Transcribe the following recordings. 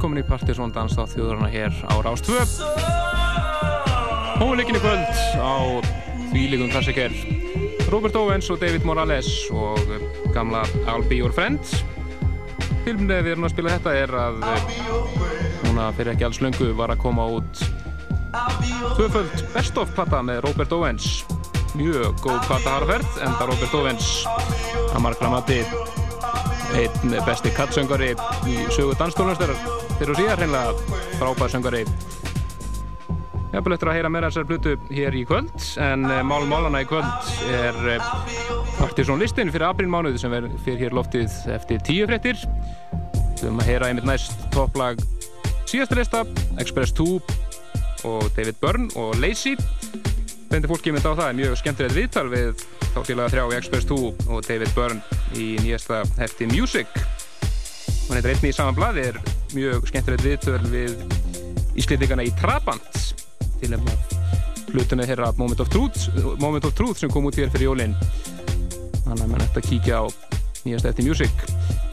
velkomin í Partiðsson dans á þjóðurna hér á Rástvö Hóleikinni kvöld á þvíligum klassiker Robert Owens og David Morales og gamla I'll Be Your Friend. Filmlega við erum að spila þetta er að núna fyrir ekki alls löngu var að koma út tvöföld best of platta með Robert Owens. Mjög góð platta harferð en það Robert Owens. Að margra mati einn besti kattsöngari í sögu danstónastörar fyrir og síðan hreinlega frábær söngari hef betur að heyra meira þessar blutu hér í kvöld en eh, mál málana í kvöld er Partiðsson listin fyrir aprilmánuð sem er fyrir hér loftið eftir tíu frettir Við höfum að heyra einmitt næst topplag síðast reista, Express 2 og David Byrne og Lazy. Bendi fólki mynd á það, mjög skemmtilegt viðtal við þá félaga þrjá Express 2 og David Byrne í nýjasta hefti Music. Hún heitir einni í saman bladi, er mjög skemmtilegt viðtal við íslýtingana í Trabant til að hlutunni þeirra Moment of Truth, Moment of Truth sem kom út hér fyrir jólinn. Þannig að mann ætti að kíkja á nýjasta hefti Music.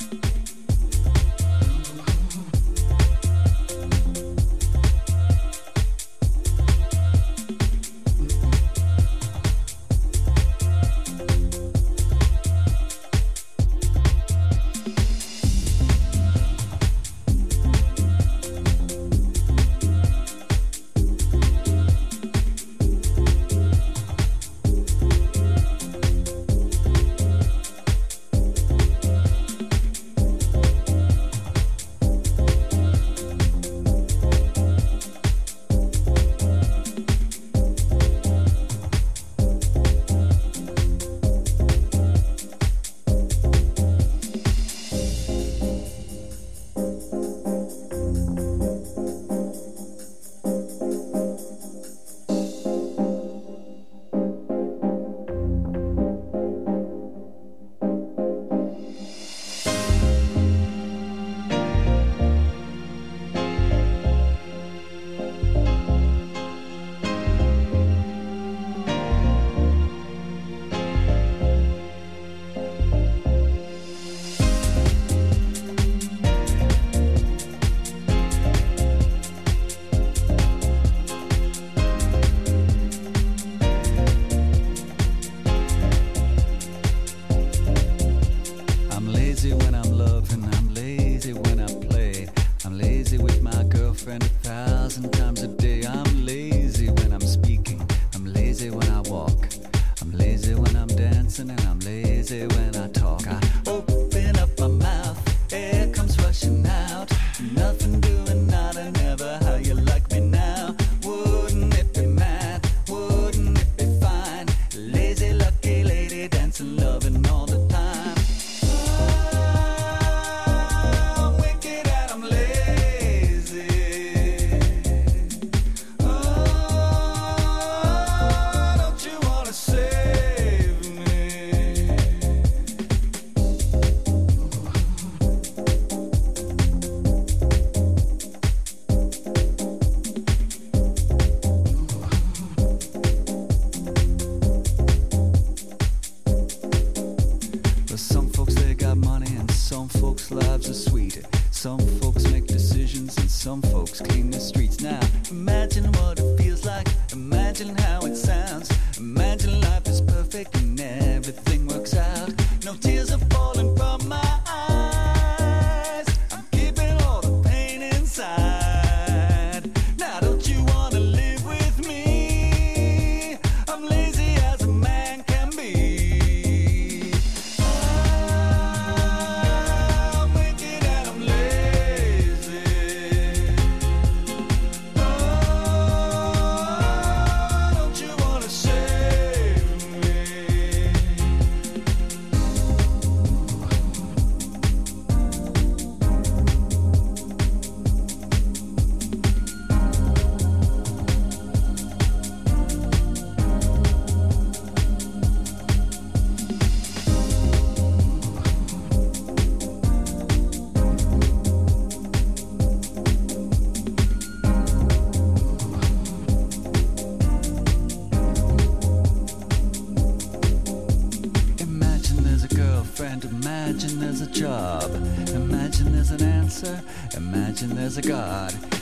as a god.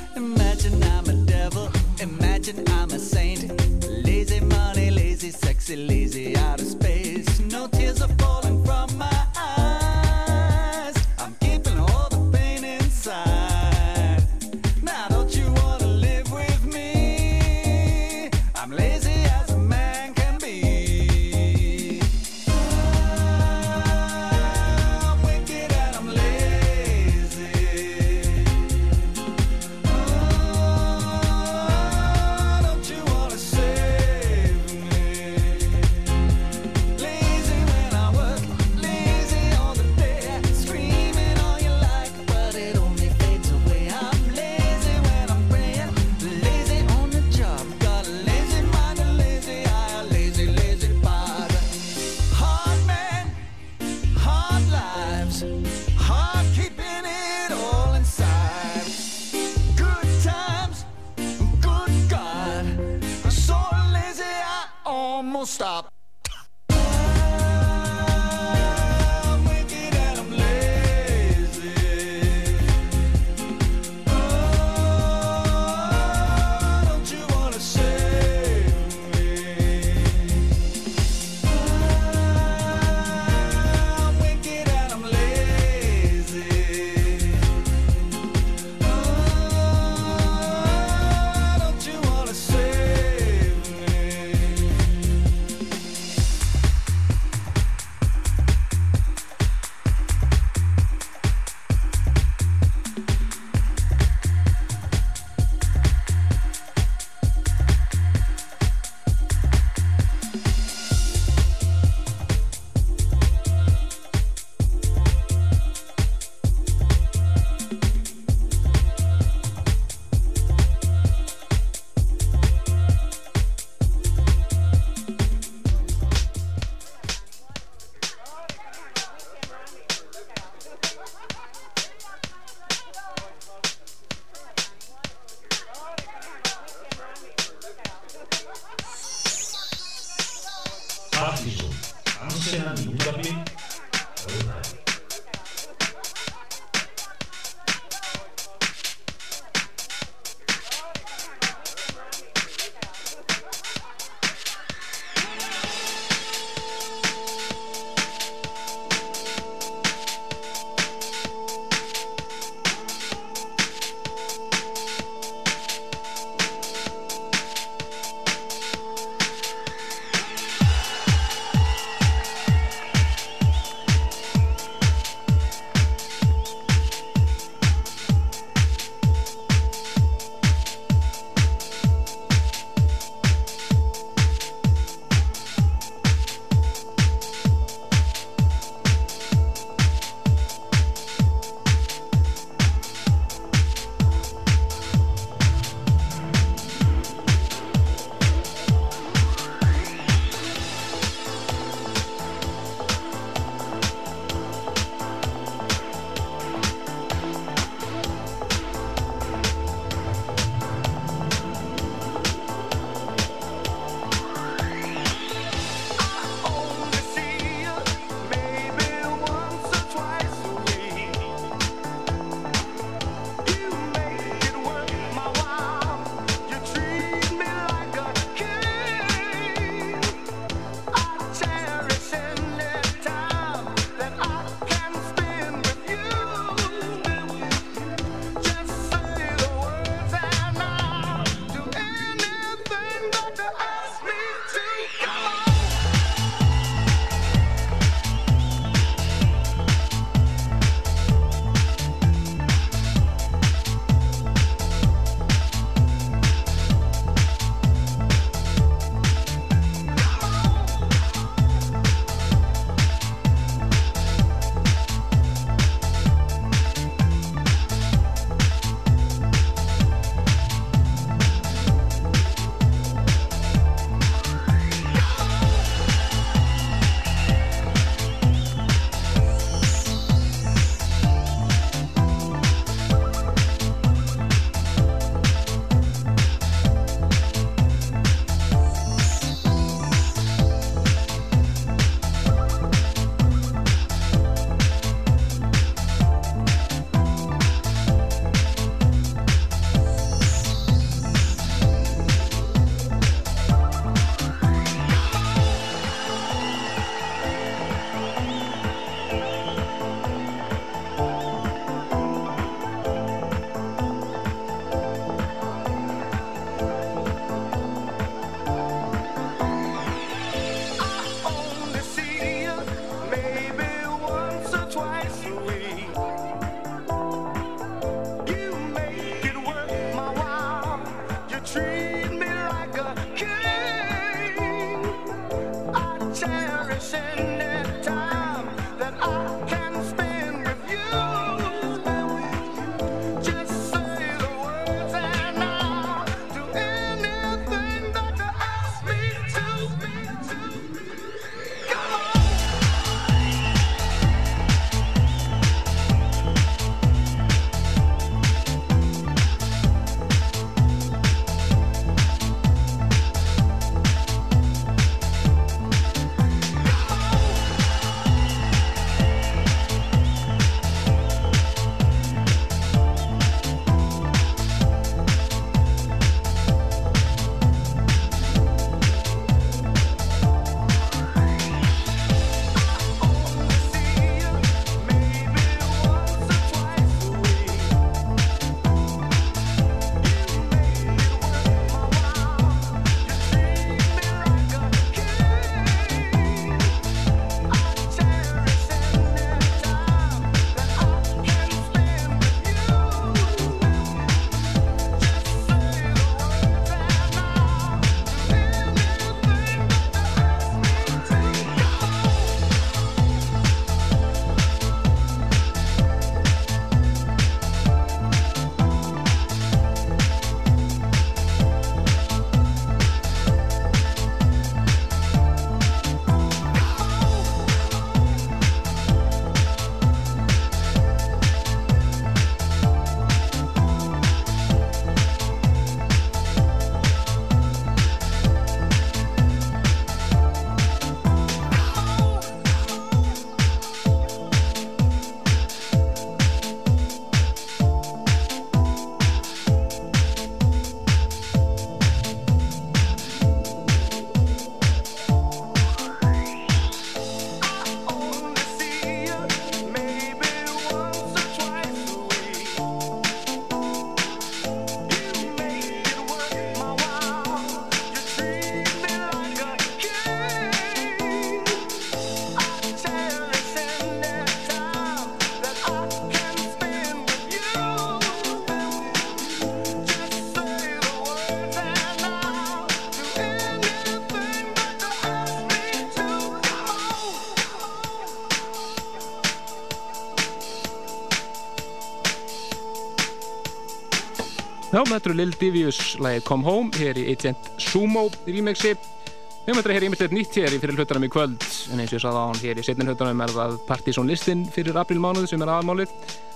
Já, þetta eru Lil Divius lægið Come Home hér í Agent Sumo remixi. Við höfum þetta hér ímyndilegt nýtt hér í fyrir hlutunum í kvöld en eins og ég saði á hann hér í setnin hlutunum er það Partizón listin fyrir aprilmánuð sem er aðmálið.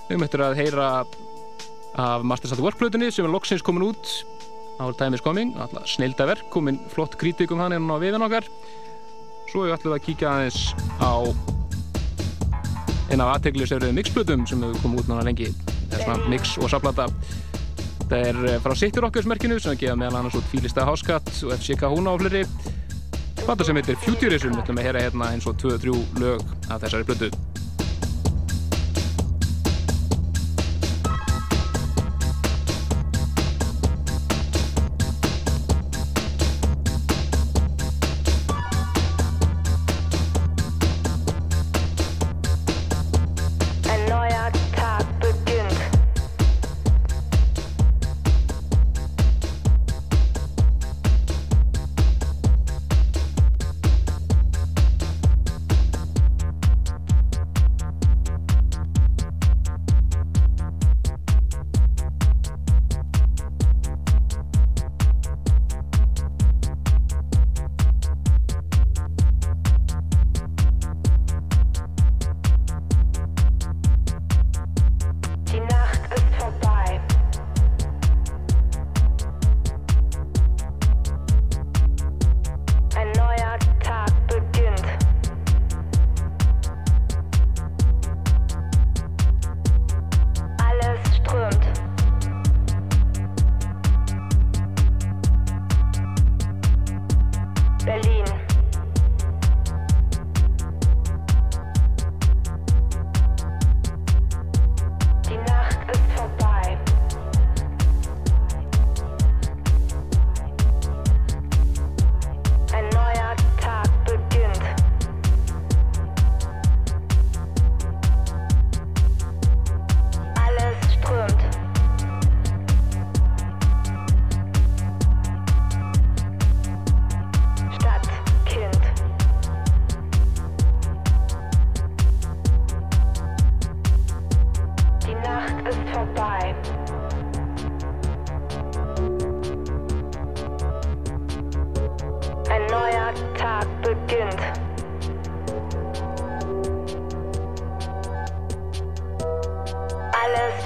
Við þetta að heyra af Masters at Work hlutunni sem er loksins komin út All Time is Coming, alltaf snildaverk, komin flott kritik um hann hérna á viðan okkar. Svo við ætlum að kíkja aðeins á eina af aðteglisverðið mixblutum sem hefur komið út nána lengi. Er svona mix og saplata Þetta er eh, frá City Rockers merkinu sem gefa meðal annars út Fílista Háskatt og FCK Húna og fleri. Plata sem heitir Futurism, við ætlum að hera hérna eins og 2-3 lög af þessari blödu.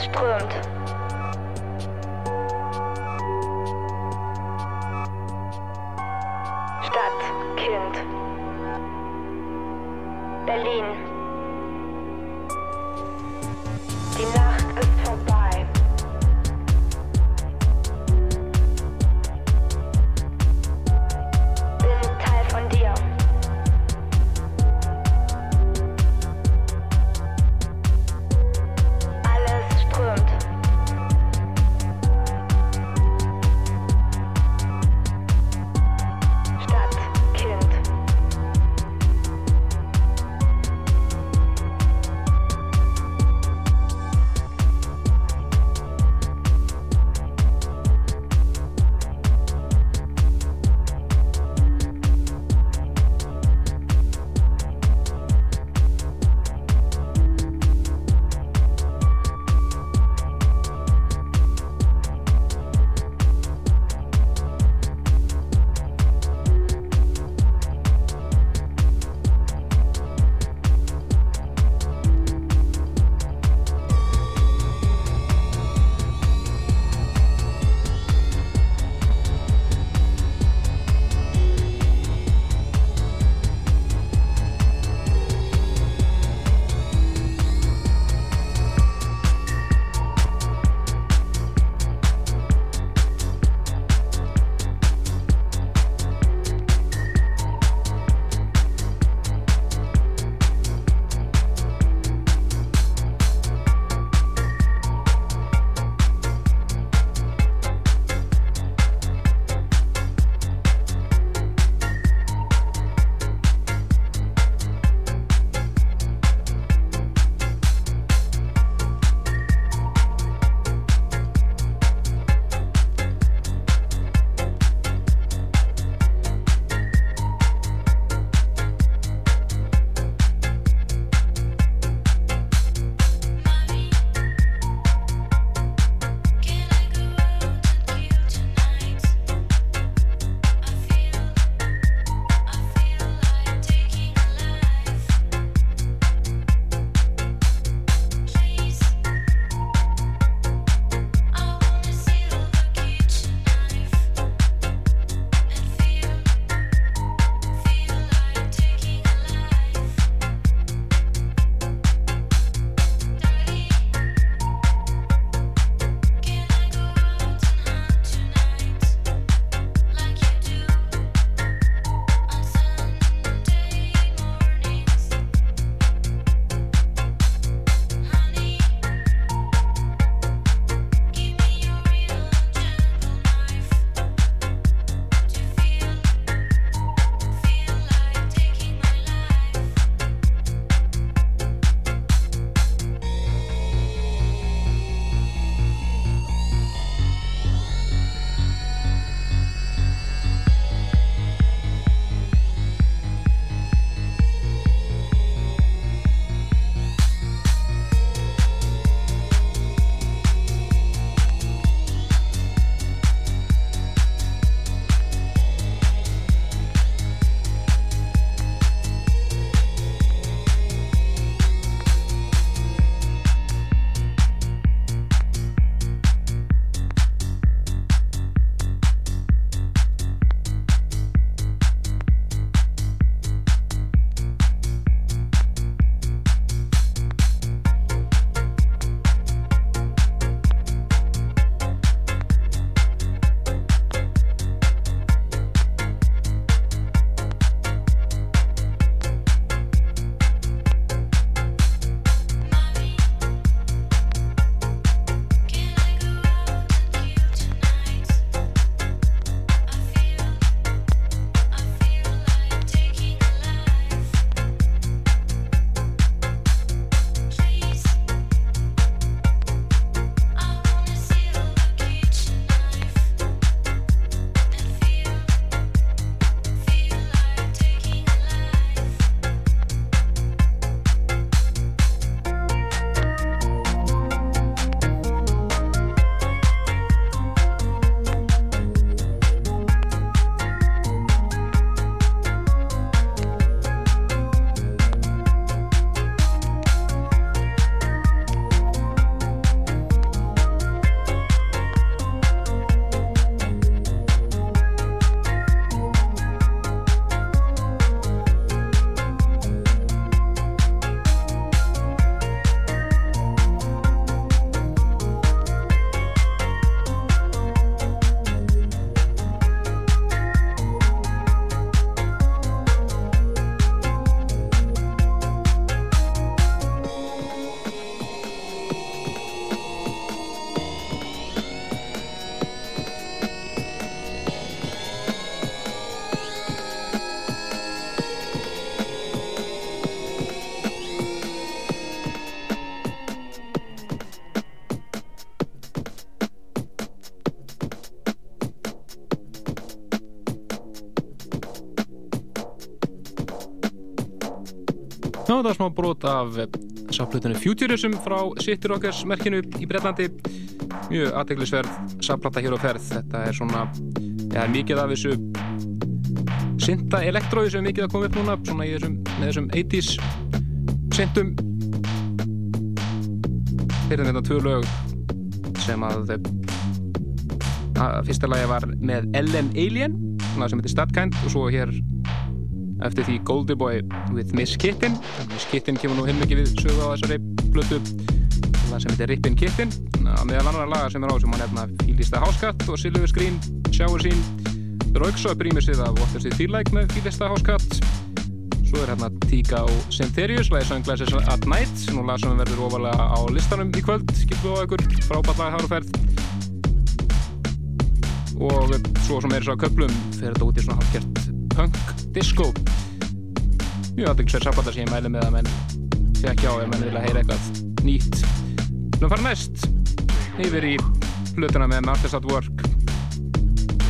strömt. Þá er það smá brot af sáplutinu Futurism frá City Rockers merkinu í Breitlandi mjög aðteglisverð sáplata hér á ferð. Þetta er svona, ja, mikið af þessu synda elektrói sem mikið að koma upp núna svona í þessum, þessum 80's syndum fyrir þetta tvö lög sem að, að fyrsta lagi var með Ellen Alien sem heitir Statkind og svo hér eftir því Goldie Boy with Miss Kitten. Miss Kitten kemur nú heilmikið við sögu á þessari blötu sem heitir Rippin' Kitten. Að meðal annar lagar sem er á sem hann hefna Fílista Háskatt og Silver Screen Shower Scene Rauksó brýmir sig að What Does It Feel Like með Fílista Háskatt. Svo er hérna Tíka og Syntherius lagi Sunglasses at Night. Nú lasum við verður ofalega á listanum í kvöld. Skilfu á ykkur. Frábært lag háruferð og svo sem er þess að köplum fyrir þetta út í svona halvgjert punk disco. Mjög aðbyggsverð sábandar sem ég mæli með að menn sé ekki á ef menn vilja heyra eitthvað nýtt. Nú fara næst yfir í hlutuna með Masters at Work.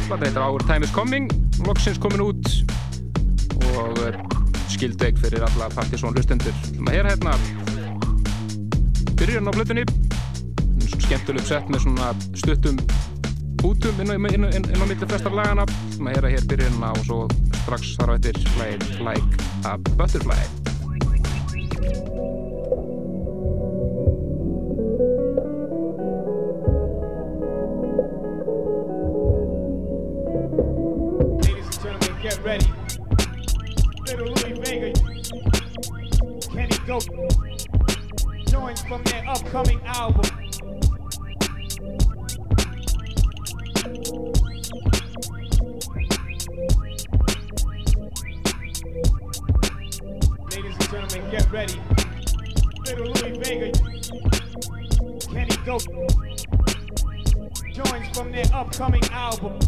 Þetta heitir Our Time is Coming loksins komin út og skildeg fyrir alla Partiðsson hlustendur sem að heyra hérna. Byrjun á hlutunni skemmtuleg sett með svona stuttum útum inn á, inn á milli flestar lagana sem að heyra hér byrjunna og svo strax þar á eftir slæðin Like a Butterfly Ready. Little Louis Vega, Kenny from their upcoming album. ready. Little Louis Vega, Kenny Dope. Joins from their upcoming album.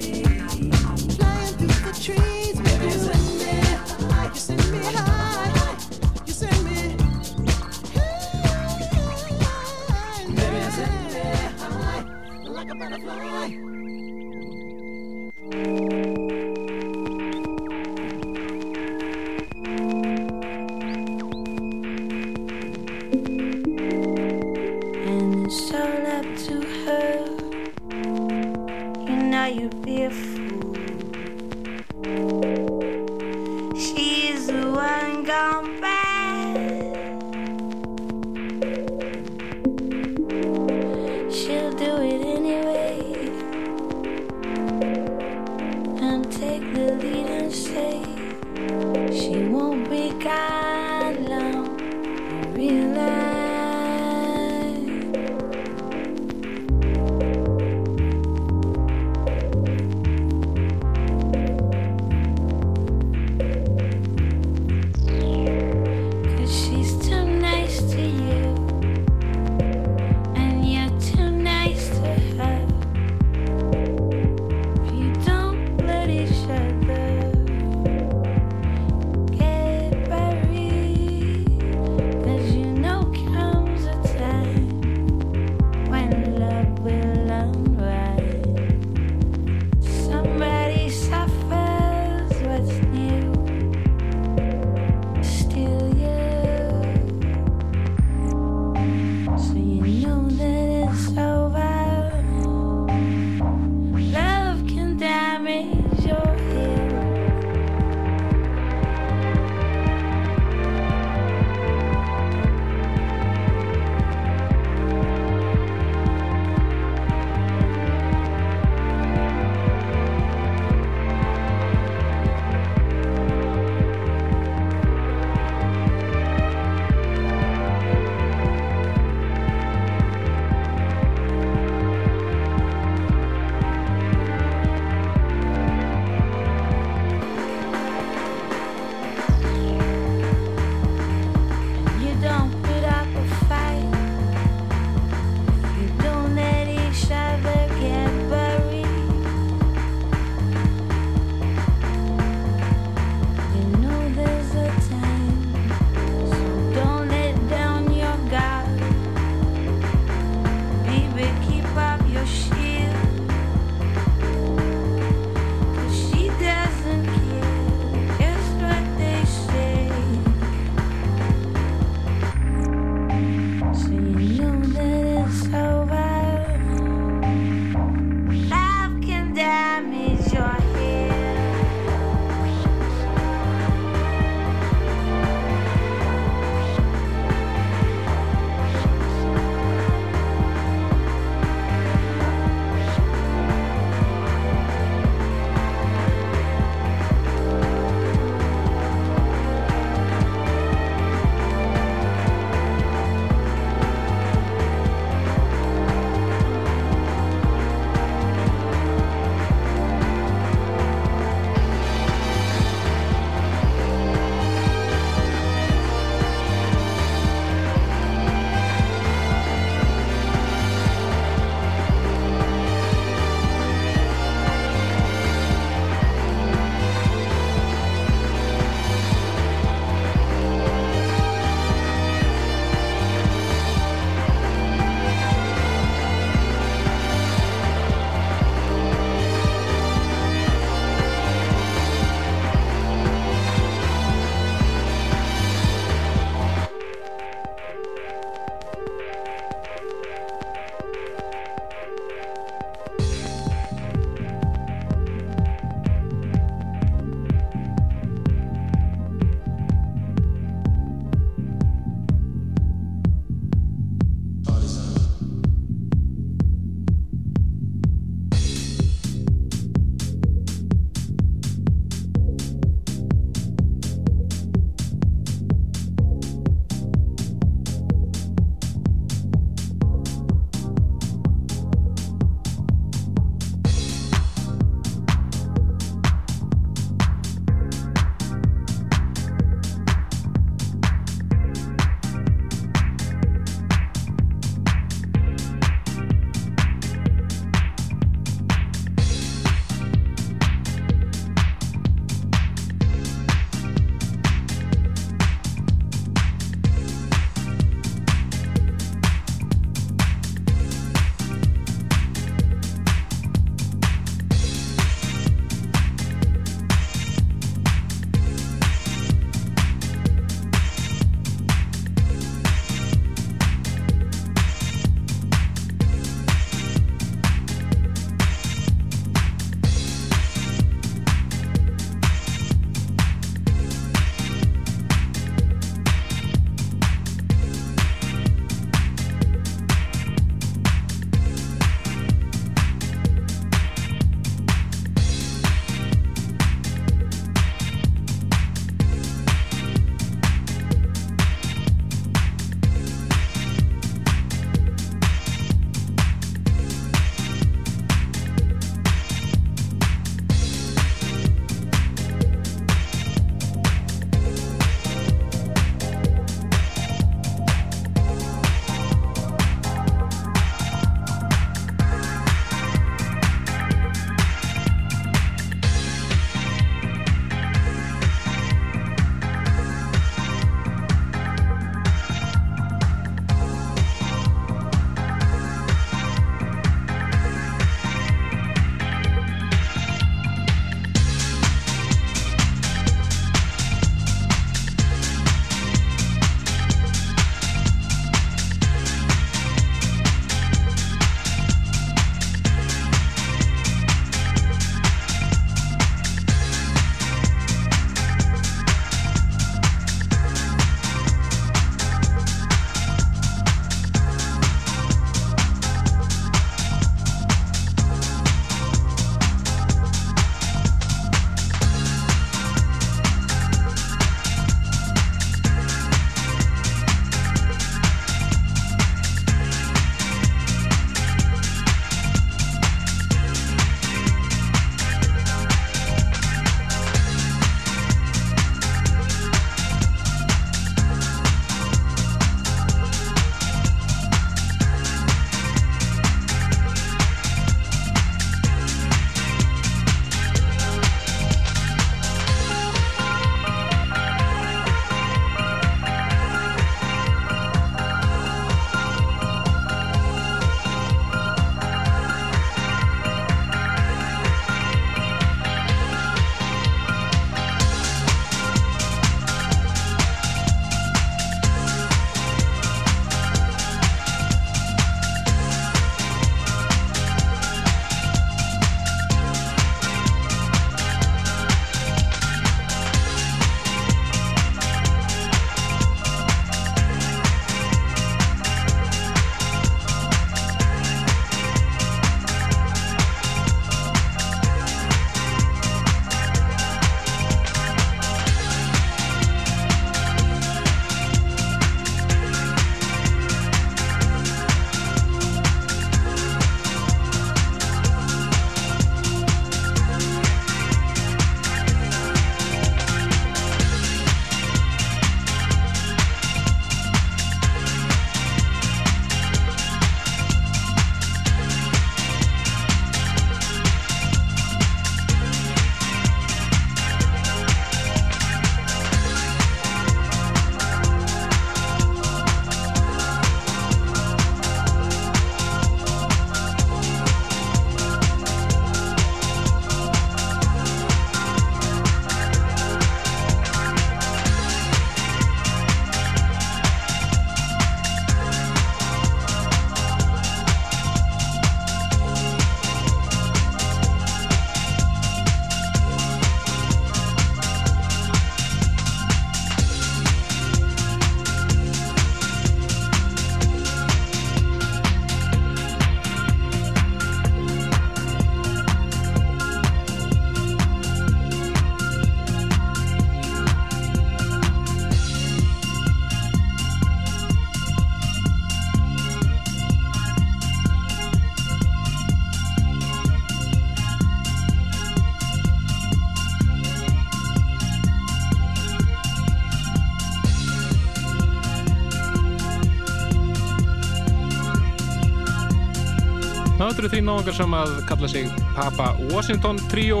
Það eru því náðungar sem að kalla sig Papa Washington Trio.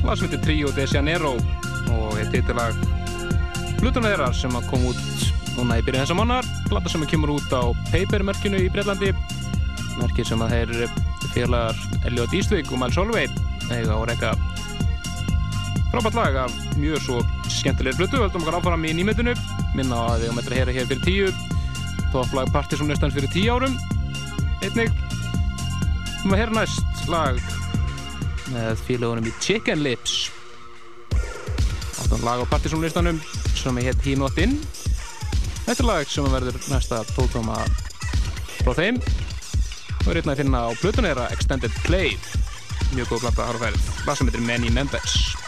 Lag sem heitir Trio de Janeiro og er titilag Plutuna þeirra sem að kom út núna í byrjun þessa mannar plata sem kemur út á Paper-merkinu í Breitlandi merkir sem að þeir félagar Elliot Eastwick og Mal Solveig eiga á reyka frábært lag af mjög svo skemmtilegir flutu, höldum okkar áfram í nýmyndinu minna að við höfum eitthvað að heyra hér fyrir tíu. Topplag Partisan næstans fyrir tíu árum. Einnig við höfum að næst lag. Með félagunum í Chicken Lips. Áttan lag á Partisan listanum sem heit He Not In þetta er lag sem verður næsta tókdóma frá þeim. Og er einnig að finna á Plutonera Extended Play. Mjög góð platta að hafa færið lag sem heitir Many Members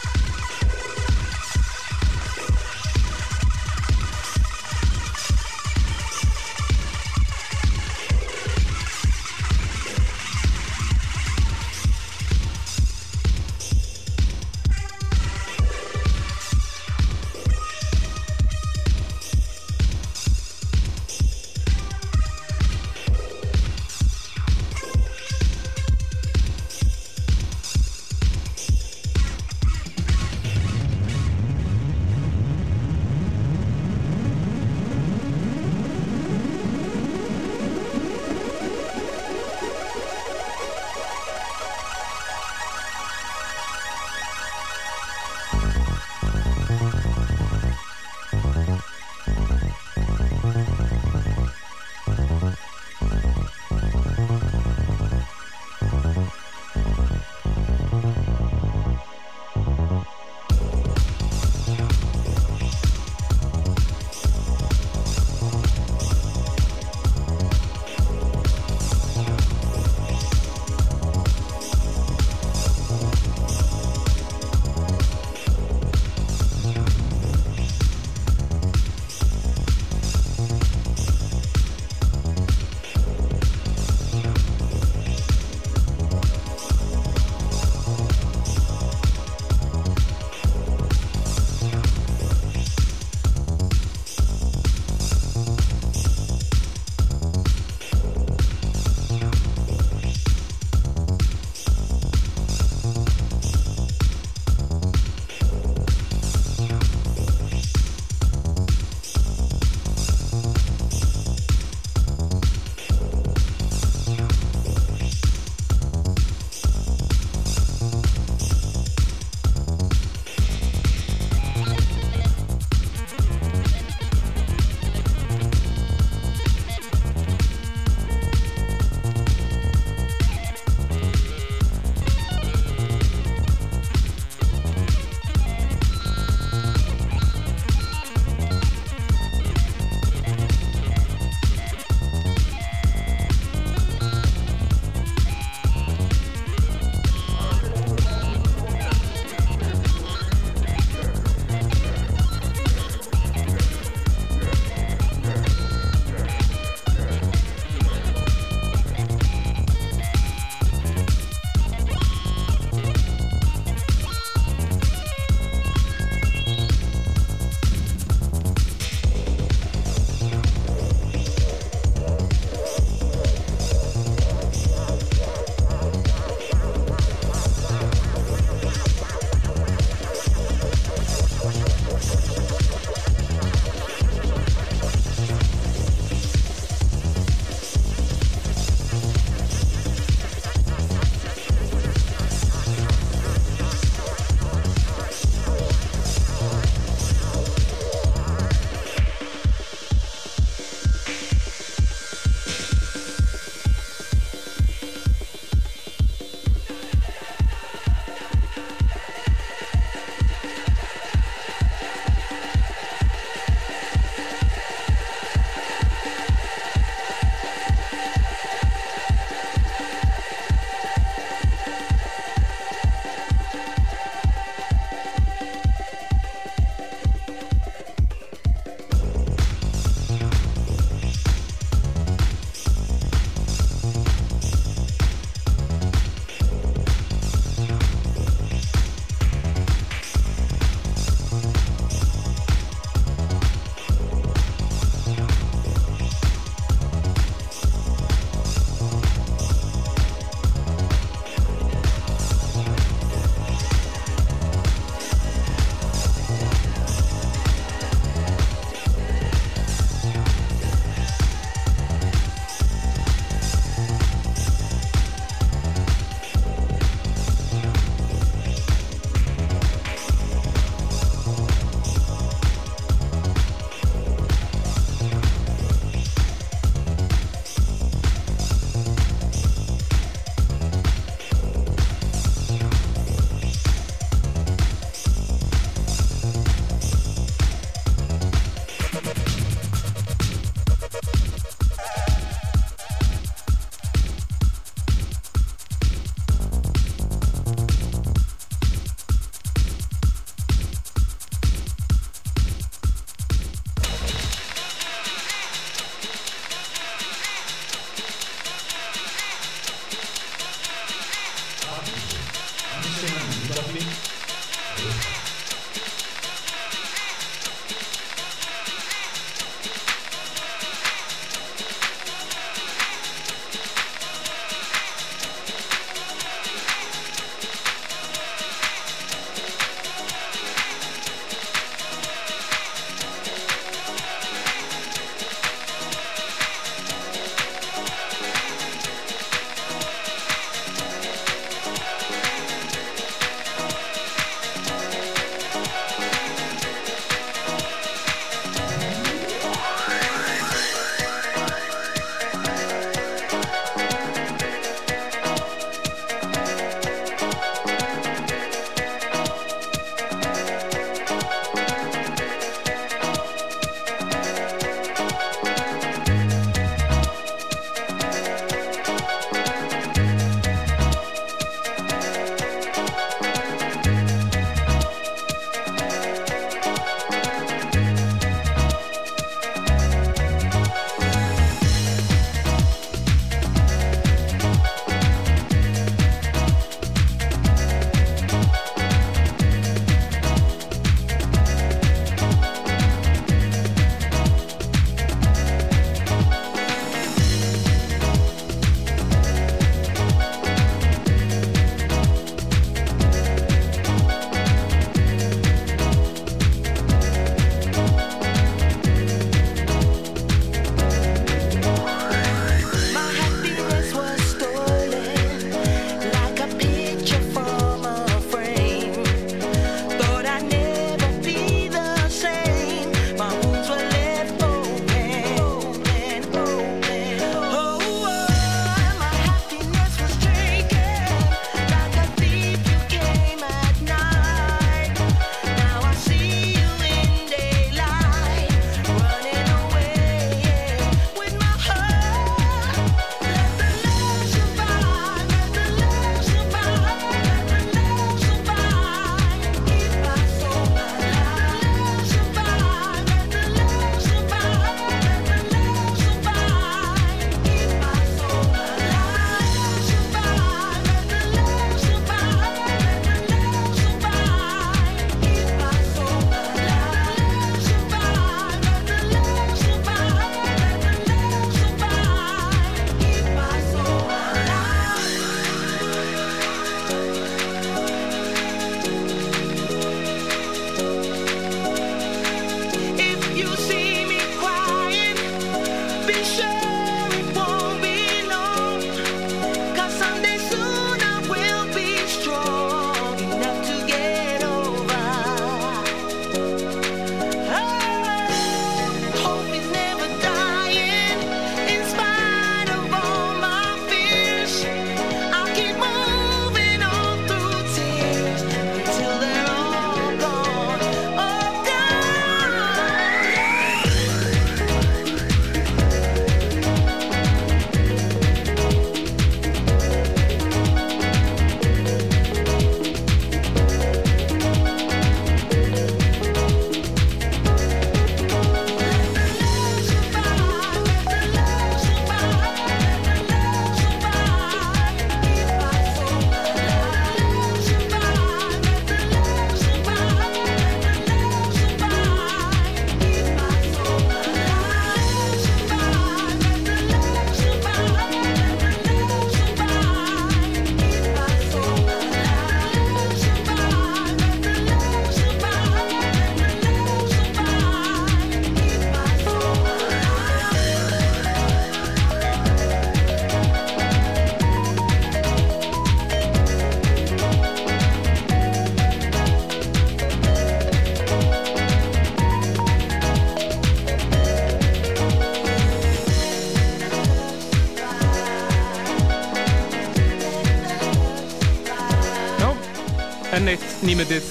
N1 nýmyndið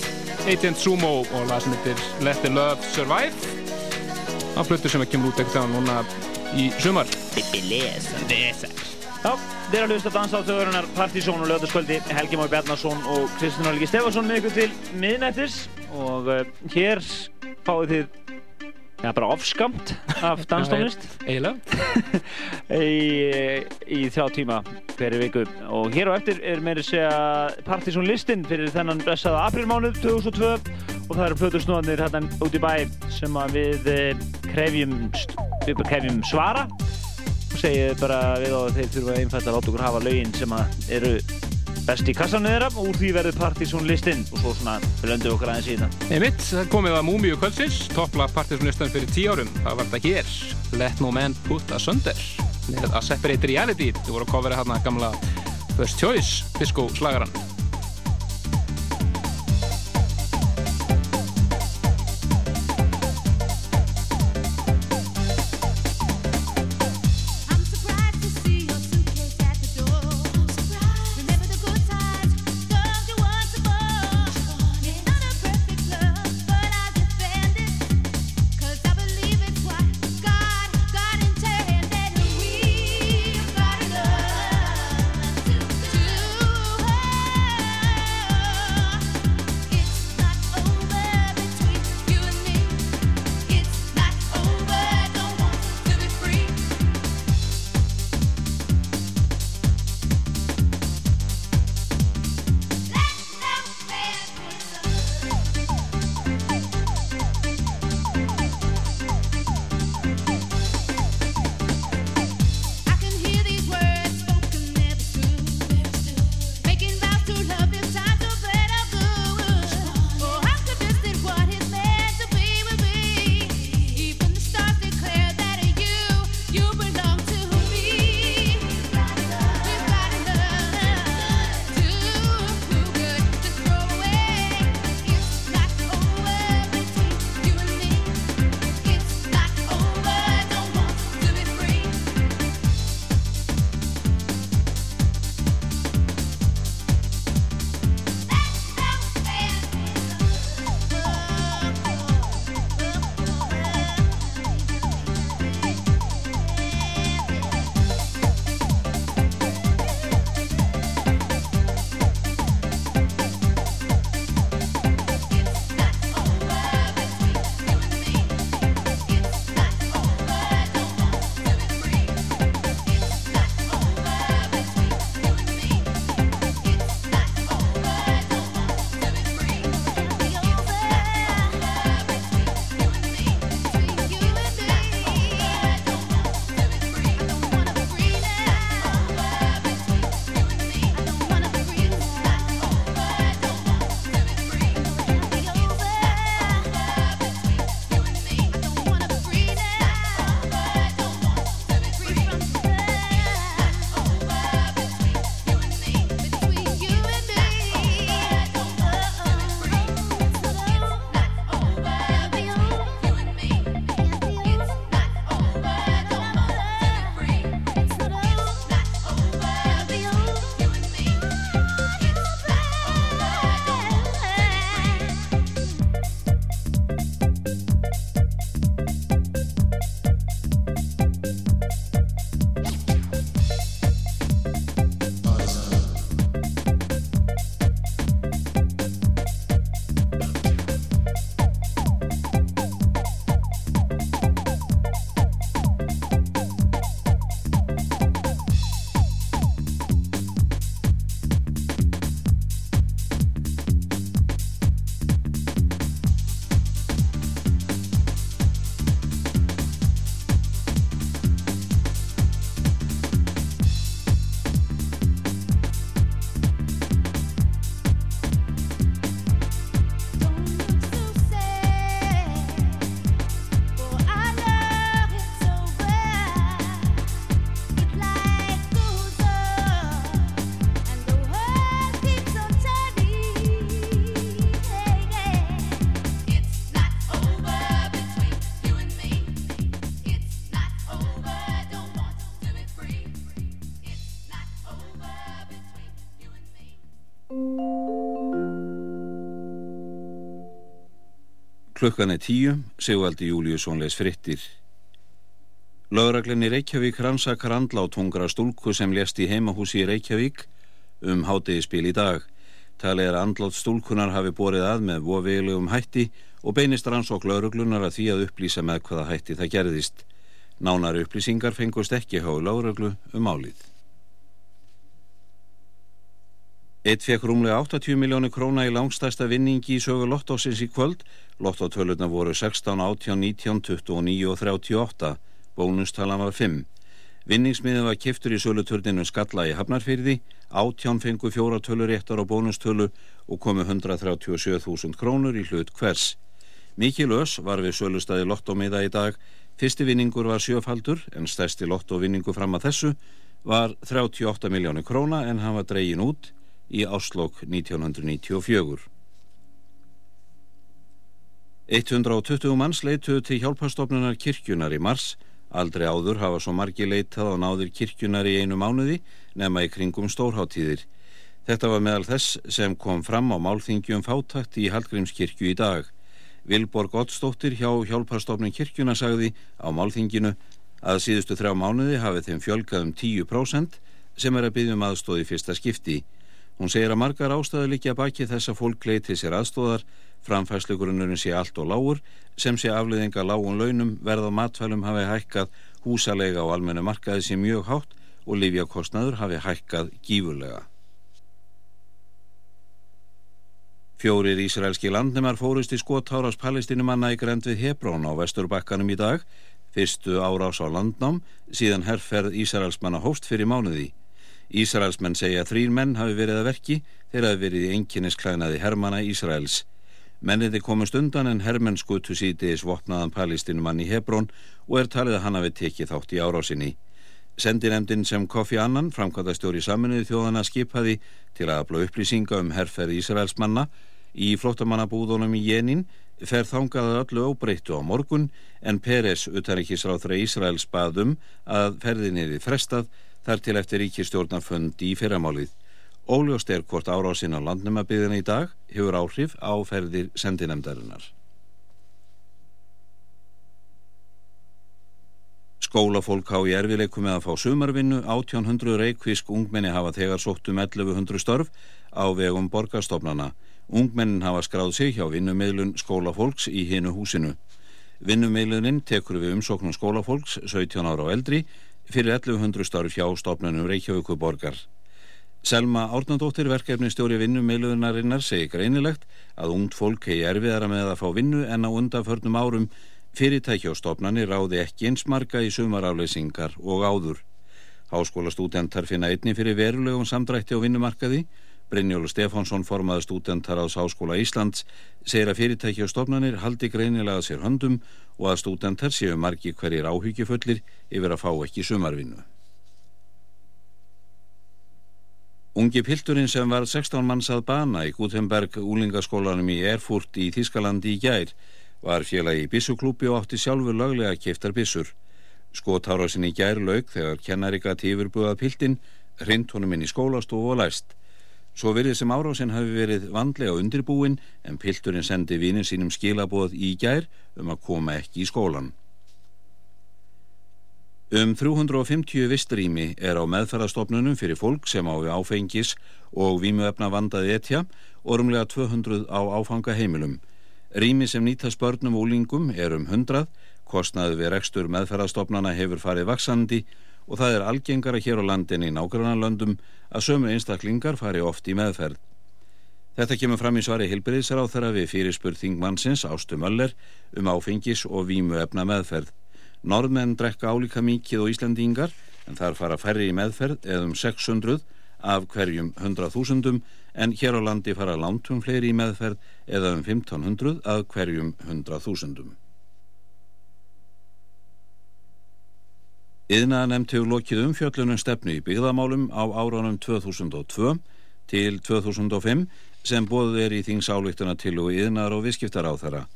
Agent Sumo og lag sem heitir Let the Love Survive. Á fluttu sem ekki kemur út ekkert á núna í sumar. Deser Já, þeir eru að hlusta dansáþjóðurinnar Partizón og lögðarskvöldi Helgi Mói Bjarnason og Kristján Olgi Stefansson með ykkur til miðnættis. Og uh, hér fáið þið Já, bara ofskamt af danstónlist. Eiginlega. Í, í þrjá tíma hverju viku og hér á eftir er meiri segja Partizón listin fyrir þennan blessaða aprilmánuð 2002 og það eru plötusnóðanir hérna út í bæ sem við eh, krefjum, við krefjum svara. Segið bara við og þeir þurfa einfalda að láta okkur hafa laugin sem eru best í kassanu þeirra. Og úr því verður Partizón listinn. Og svo svona blöndu okkur aðeins í þetta. Einmitt, það komið að Múmiu kvöldsins, toppla Partizón listan fyrir tíu árum. Það var þetta hér, Let No Man Put Asunder. Með A Separate Reality. Þú voru að kofera hérna gamla First Choice disco slagaran. Klukkan er tíu, Sigvaldi Júliusson leis frittir. Lauraglinni Reykjavík rannsakar andla á tungra stúlku sem lést í heimahúsi í Reykjavík um hátegispil í dag. Talið er andlátt stúlkunar hafi borið að með vofiðlegum hætti og beinist rannsók lauruglunar að því að upplýsa með hvaða hætti það gerðist. Nánar upplýsingar fengust ekki há lauruglu um álið. Eitt fekk rúmlega 80 miljónu króna í langstæsta vinningi í sögu lottósins í kvöld. Lottótölurna voru 16, 18, 19, 29 og 38. Bónustalan var 5. Vinningsmiðin var kiftur í söluturninu skalla í Hafnarfyrði, átján fengu fjóratölu réttar á bónustölu og komu 137.000 krónur í hlut hvers. Mikið lös var við sölustæði lottómiða í dag. Fyrsti vinningur var sjöfaldur en stærsti lottóvinningu fram að þessu var 38 miljónu króna en hann var dregin út í áslokk 1994. 120 manns leituðu til hjálpastofnunar kirkjunar í mars. Aldrei áður hafa svo margi leitað á náðir kirkjunar í einu mánuði nema í kringum stórháttíðir. Þetta var meðal þess sem kom fram á málþingjum fátakt í Hallgrímskirkju í dag. Vilborg Ottsdóttir hjá hjálpastofnun kirkjuna sagði á málþinginu að síðustu þrjá mánuði hafið þeim fjölgað um 10% sem er að byggjum aðstóði fyrsta skipti. Hún segir að margar ástæðu líkja baki þess að fólk leiti sér aðstóðar framfæslegurinnurinn sé allt og lágur sem sé afliðinga lágun launum verða matfælum hafi hækkað húsalega á almennu markaði sé mjög hátt og livjakostnaður hafi hækkað gífurlega. Fjórir ísraelski landnemar fórust í skottáras palestinumanna í grend við Hebrón á vesturbakkanum í dag, fyrstu árás á landnám, síðan herrferð Ísraelsmanna hóst fyrir mánuði. Ísraelsmenn segja að þrýr menn hafi verið að verki þegar það verið í enginnisklænaði Hermanna Ísraels. Menniði komast undan en Hermann skutu sítiðis vopnaðan palestinumann í Hebrón og er talið að hann hafi tekið þátt í árásinni. Sendinemdin sem Kofi Annan, framkvæmdastjóri saminuði þjóðana skipaði til að afla upplýsinga um herrferð Ísraelsmanna í flottamannabúðunum í Jenin fer þángaða öllu óbreyttu á morgun en Peres, utanrikisráþra Ísraels baðum að ferðinniði frestað þar til eftir ríkistjórnarfund í fyrramálið. Óljóst er hvort árásinn á landnumabíðina í dag hefur áhrif á ferðir sendinemdarinnar. Skólafólk á í erfileikum með að fá sumarvinnu, 1800 reikvisk ungmenni hafa þegar sótt um 1100 störf á vegum borgarstofnana. Ungmennin hafa skráð sig hjá vinnumiðlun skólafólks í hinu húsinu. Vinnumiðlunin tekur við umsóknum skólafólks 17 ára og eldri fyrir 1100 störf hjá stofnunum Reykjavíku borgar. Selma Árnandóttir, verkefni stjóri vinnumeiluðunarinnar, segir greinilegt að ungt fólk hegi erfiðara með að fá vinnu en á undanförnum árum fyrirtæki og stopnani ráði ekki eins marga í sumarafleysingar og áður. Háskóla stúdentar finna einni fyrir verulegum samdrætti á vinnumarkaði. Brynjólu Stefánsson, formaði stúdentar ás Háskóla Íslands, segir að fyrirtæki og stopnanir haldi greinilega sér höndum og að stúdentar séu margi hverjir áhyggjufullir yfir að fá ekki sumarvinnu. Ungi pilturinn sem var 16 manns að bana í Gutenberg úlingaskólanum í Erfurt í Þískalandi í gær var félagi í bissuklúpi og átti sjálfur löglega keftar bissur. Skotára sinni í gær lög þegar kennari gæti yfirbúðað piltin, hrind honum inn í skólastofu og læst. Svo verið sem árásinn hafi verið vandlega undirbúin en pilturinn sendi vinin sínum skilaboð í gær um að koma ekki í skólan. Um 350 vistrými er á meðferðarstofnunum fyrir fólk sem á áfengis og vímuefna vandaði etja og rumlega 200 á áfangaheimilum. Rými sem nýtast börnum og úlingum er um 100, kostnaði við rekstur meðferðarstofnana hefur farið vaksandi og það er algengara hér á landin í nágrannarlöndum að sömu einstaklingar fari oft í meðferð. Þetta kemur fram í svari Hilbriðsar á þeirra við fyrirspurð Þingmannsins Ástu Möller um áfengis og vímuefna meðferð. Norðmenn drekka álíka mikið og Íslandingar en þar fara færri í meðferð eða um 600 af hverjum 100.000 en hér á landi fara lántum fleiri í meðferð eða um 1500 af hverjum 100.000. Yðna nefnt hefur lokið umfjöllunum stefnu í byggðamálum á áraunum 2002 til 2005 sem bóðuð er í þingsáleiktuna til og yðnar og viðskiptar á þeirra.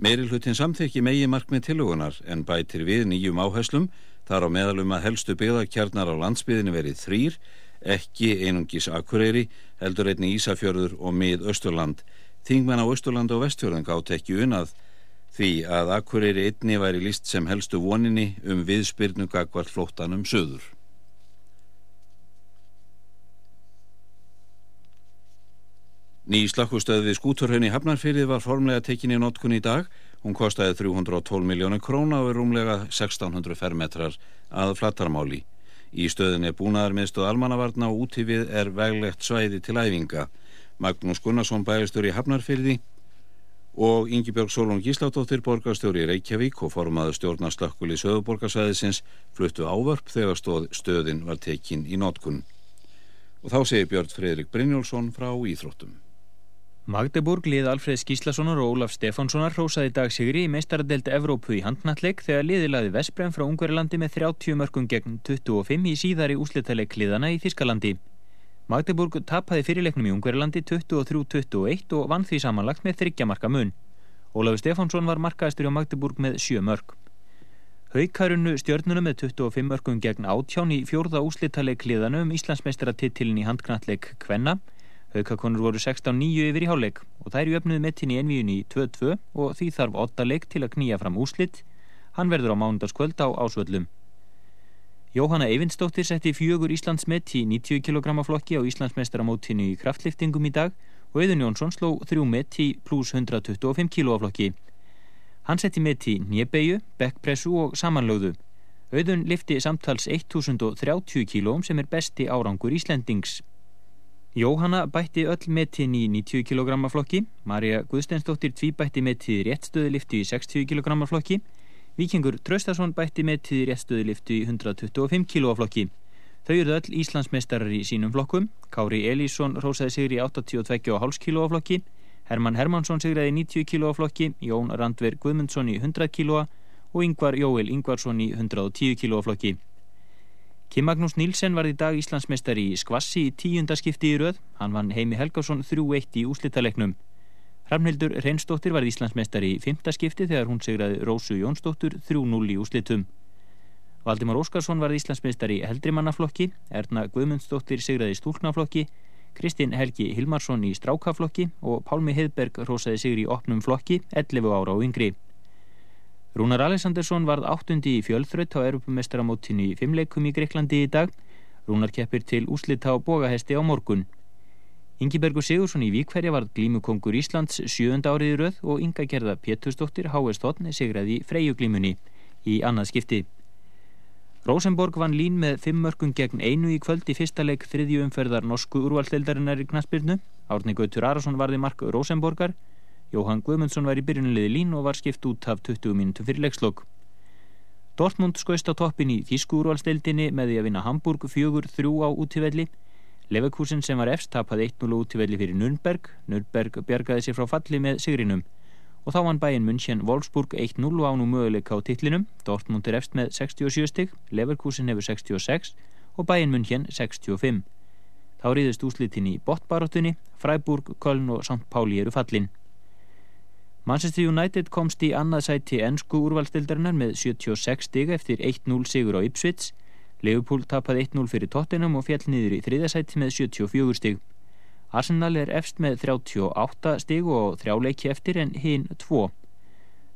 Meiri hlutin samþykki megi markmið tilugunar en bætir við nýjum áherslum þar á meðalum að helstu byggðarkjarnar á landsbyðinu verið þrýr, ekki einungis Akureyri, heldur einni Ísafjörður og mið Östurland. Þingmenn á Östurland og Vestfjörðan gátt ekki unnað því að Akureyri einni væri líst sem helstu voninni um viðspyrnu gagvart flóttanum söður. Ný slakkustöð við skúturhaunni Hafnarfyrði var formlega tekinni notkun í dag. Hún kostaði 312 miljónu króna og er rúmlega 1600 fermetrar að flattarmáli. Í stöðin er búnaðarmiðstöð almannavarna og úti við er veglegt svæði til æfinga. Magnús Gunnarsson bæristur í Hafnarfyrði og Yngibjörg Solon Gíslátóttir borgarstjóri Reykjavík og formaður stjórnar slökkul í söðuborgarsæðisins fluttu ávörp þegar stóð stöðin var tekin í notkun. Og þá segir Björn Fredrik Brynjólfsson frá Íþróttum. Magdeburg lið Alfred Skíslassonar og Ólaf Stefánssonar rósaði dag sigri í meistaradelta Evrópu í handnalleg þegar liðilaði Vesbrem frá Ungverðalandi með 30 mörgum gegn 25 í síðari úslitaleg kliðana í Þískalandi. Magdeburg tapaði fyrirleiknum í Ungverðalandi 23-21 og vann því samanlagt með þryggjamarka mun. Ólaf Stefánsson var markaðistur á Magdeburg með 7 mörg. Haukarunnu stjörnunum með 25 mörgum gegn átján í fjórða úslitaleg kliðanu um Íslandsmeistaratitilin í handknalleg Kvenna Haukakonur voru 16-9 yfir í háleik og þær jöfnuði mettin í envíun í 2-2 og því þarf 8 leik til að knýja fram úslitt. Hann verður á mánudagskvöld á ásvöllum. Jóhanna Eyvindsdóttir setti fjögur Íslandsmet í 90 kg flokki á Íslandsmeistaramótinu í kraftliftingum í dag og Eðun Jónsson sló þrjú met í pluss 125 kg flokki. Hann setti met í nýjabeyju, bekkpressu og samanlögðu. Auðun lifti samtals 1030 kílóm sem er besti árangur Íslendings. Jóhanna bætti öll metin í 90 kg flokki, Marja Guðsteinsdóttir tví bætti metið réttstöðuliftu í 60 kg flokki, Víkingur Traustason bætti metið réttstöðuliftu í 125 kg flokki. Þau eru öll Íslandsmeistarar í sínum flokkum, Kári Elísson rósaði sigri í 82,5 kg flokki, Herman Hermansson sigraði 90 kg flokki, Jón Randver Guðmundsson í 100 kg og Yngvar Jóel Yngvarsson í 110 kg flokki. Kim Magnús Nílsen var í dag Íslandsmeistari í Skvassi í tíundaskipti í röð. Hann vann Heimi Helgásson 3-1 í úslitalegnum. Hrafnildur Reynsdóttir var Íslandsmeistari í fymtaskipti þegar hún segraði Rósu Jónsdóttur 3-0 í úslitum. Valdimar Óskarsson var Íslandsmeistari í heldrimannaflokki, Erna Guðmundsdóttir segraði í stúlknaflokki, Kristinn Helgi Hilmarsson í strákaflokki og Pálmi Heðberg rósaði sigri í opnum flokki 11 ára og yngri. Rúnar Alessandersson varð áttundi í fjölþraut á erupumestaramótinu í fimmleikum í Greiklandi í dag. Rúnar keppir til úslita á bógahesti á morgun. Ingibergur Sigursson í Víkverja varð glímukongur Íslands sjöunda árið í röð og Inga Gerða Pétursdóttir H.S. Tóttn segraði freyjuglímunni í annað skipti. Rosenborg vann lín með fimm mörgum gegn einu í kvöld í fyrsta leik þriðju umferðar norsku úrvalstildarinnar í knastbyrnu. Árni Gautur Arason varði mark Rosenborgar Jóhann Guðmundsson var í byrjunliði lín og var skipt út af 20 mínutum fyrir leikslokk. Dortmund skoist á toppin í Þískúrvalstildinni með því að vinna Hamburg fjögur þrjú á útífelli. Leverkusen sem var efst tapaði 1-0 útífelli fyrir Nürnberg. Nürnberg bjargaði sér frá falli með sigrinum. Og þá vann bæinn München Wolfsburg 1-0 á nú möguleika á titlinum. Dortmund er efst með 67 stygg, Leverkusen hefur 66 og bæinn München 65. Þá rýðist úslitin í Bottbaróttunni, Freiburg, Köln og St. Páli eru fallin. Manchester United komst í annað sæti ennsku úrvalstildarinnar með 76 stig eftir 1-0 sigur á Ipswich. Liverpool tapaði 1-0 fyrir Tottenham og fjall niður í þriðasæti með 74 stig. Arsenal er efst með 38 stig og þrjáleiki eftir en hinn 2.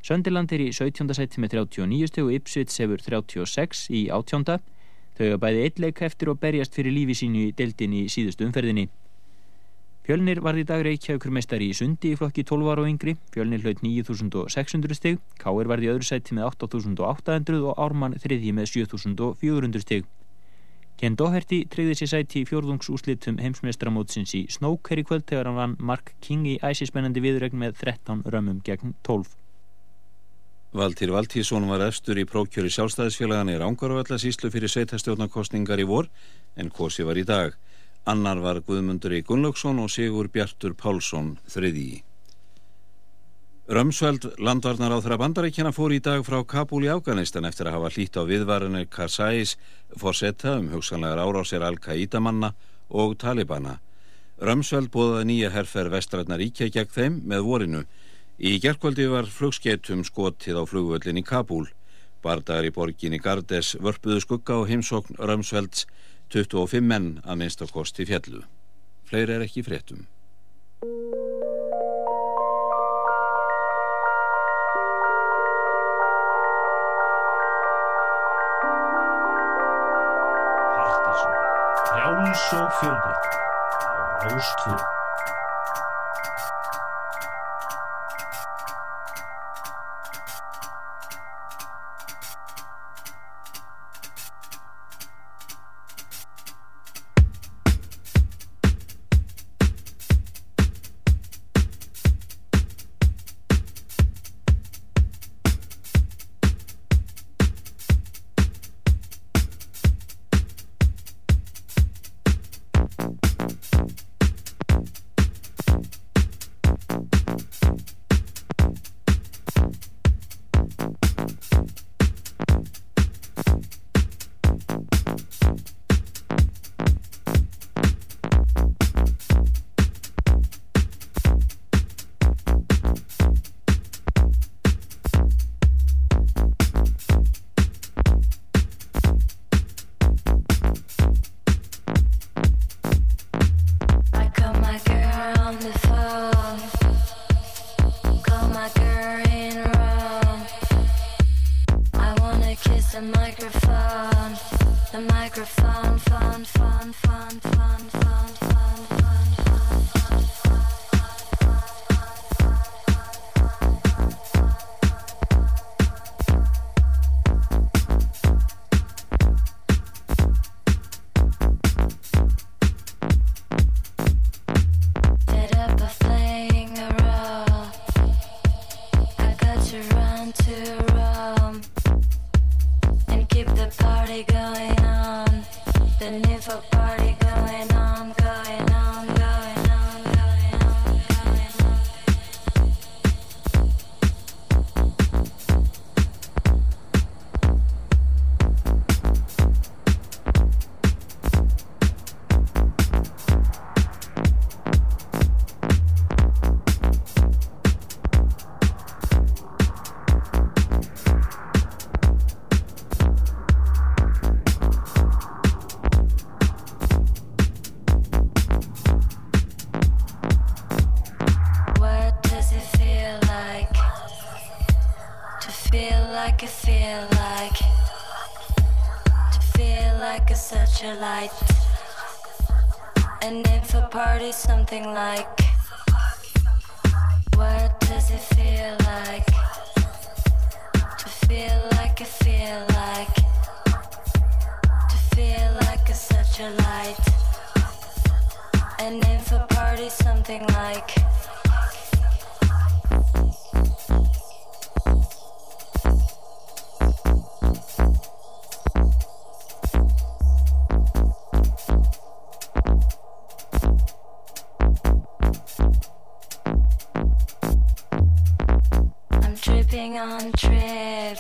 Söndiland er í 17. sæti með 39 stig og Ipswich hefur 36 í 18. Þau hafa bæði eitthleika eftir og berjast fyrir lífi sínu í deildin í síðustu umferðinni. Fjölnir varði í dag reykjaukur meistari í sundi í flokki 12 ára og yngri. Fjölnir hlaut 9600 stygg, Káir varði í öðru sæti með 8800 og Ármann þriðji með 7400 stygg. Ken Doherty treyði sér sæti í fjórðungsúslitum heimsmeistramótsins í Snók her í kvöld þegar hann vann Mark King í æsispennandi viðregn með 13 römmum gegn 12. Valtýr Valtýrsson var efstur í prókjöri sjálfstæðisfélagan í Rángarvöllasíslu fyrir sveitastjórnarkostningar í vor en kosi var í dag. Annar var Guðmundur í e. Gunnlaugsson og Sigur Bjartur Pálsson þriði. Römsveld landvarnar á þeirra bandaríkjana fór í dag frá Kabul í Afganistan eftir að hafa hlýtt á viðvarinir Karzais fórsetta um hugsanlegar árásir Al-Qaida manna og Talibana. Römsveld bóðaði nýja herfer vestrætnar íkja gegn þeim með vorinu. Í gerðkvöldi var flugskeitum skotið á flugvöllin í Kabul. Bardagar í borginni Gardes vörpuðu skugga á heimsókn Römsvelds 25 menn að minnstakosti fjallu. Fleiri er ekki fréttum. Partíson. Frjáls og fjölbreytt. Rástfjörn. satellite. And if a party's something like living on trip.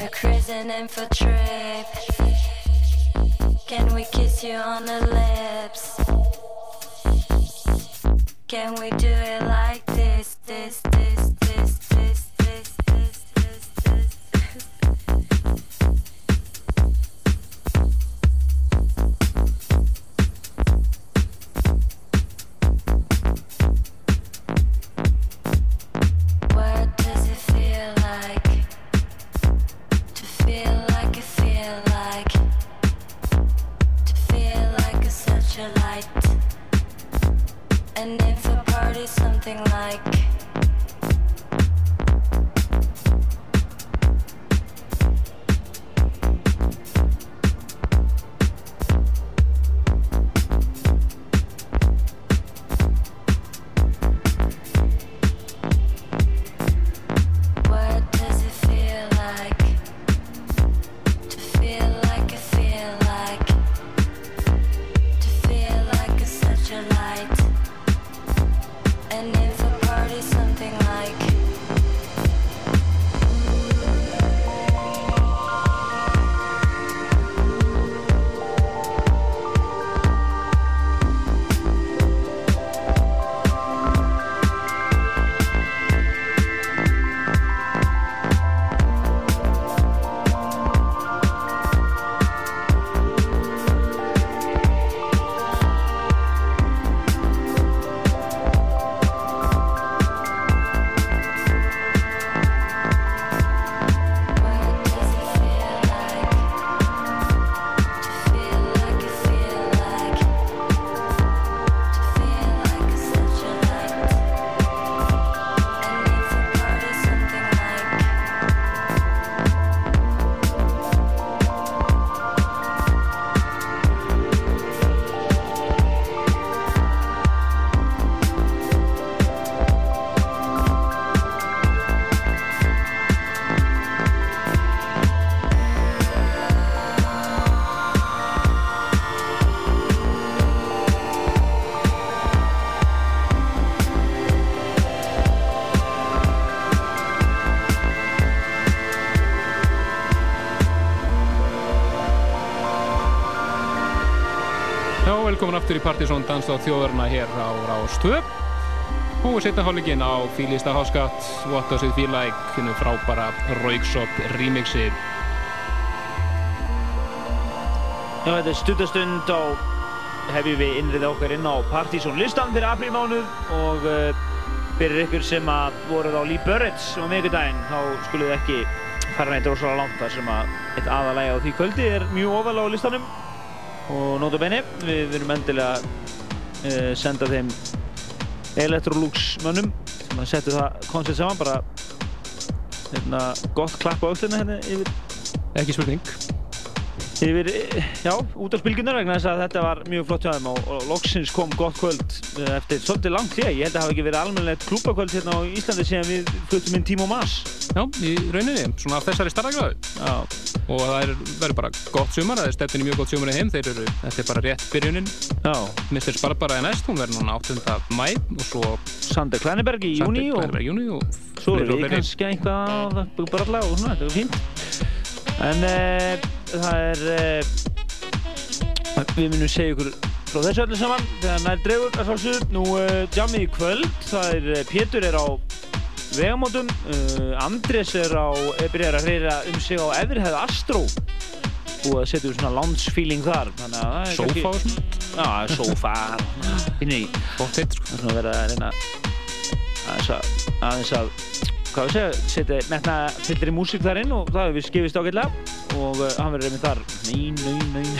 A crazy name for trip. Can we kiss you on the lips? Can we do it like? Aftur í Partisón Danstáð þjóðarna hér á Rástöð og setna hálfingin á Fílista Háskatt What Does It Feel Like húnu frábara Rauksop remixi. Já, þetta er stutastund á hefjum við innrið okkar inn á Partizón listan fyrir aprílmánuð. Og uh, fyrir ykkur sem að voruð á Lee Burritts á miðugudaginn þá skulum við ekki fara neitt rosalega langt þar sem að eitt aðalægi á því kvöldi er mjög ofalega á listanum og nota bene, við verum endilega uh, senda þeim Electrolux mönnum sem að setja það koncept saman bara hérna, gott klapp á öllina hérna yfir. Ekki spurning. Yfir, já, út á spilgjurnar vegna þess að þetta var mjög flott hjá þeim og, og loksins kom gott kvöld eh, eftir svolítið langt ég, ég held að það hafi ekki verið almennilegt klúbakvöld hérna á Íslandi síðan við fluttum inn Tímo Mas Já, í rauninni, svona af þessari starragráðu Já, og það er, verður bara gott sumar það er stefnin í mjög gott sumar í heim þeir eru, þetta er bara rétt byrjunin já, Mr. Barbara er næst, hún verður núna 8. mæ og svo Sander Kleineberg í júni og svo og við kannski eitthvað bralla og svona, þetta er fínt En e, það er e, við munum segja ykkur frá þessu öllu saman þegar nær dregur að svolsug nú e, jammið í kvöld, það er Pétur er á vegamótum. Uh, Andrés er á byrjar að reyra um sig á Efrihæðu Astró. Og að setja svona lounge feeling þar Sófa og svona, já, sófa. Inni í það er að reyna aðeins að, hvað við segja, setja metna fyllri músík þar inn og það hefur við skifist ágætlega. Og uh, hann verður einmitt þar. Nein, nein, nein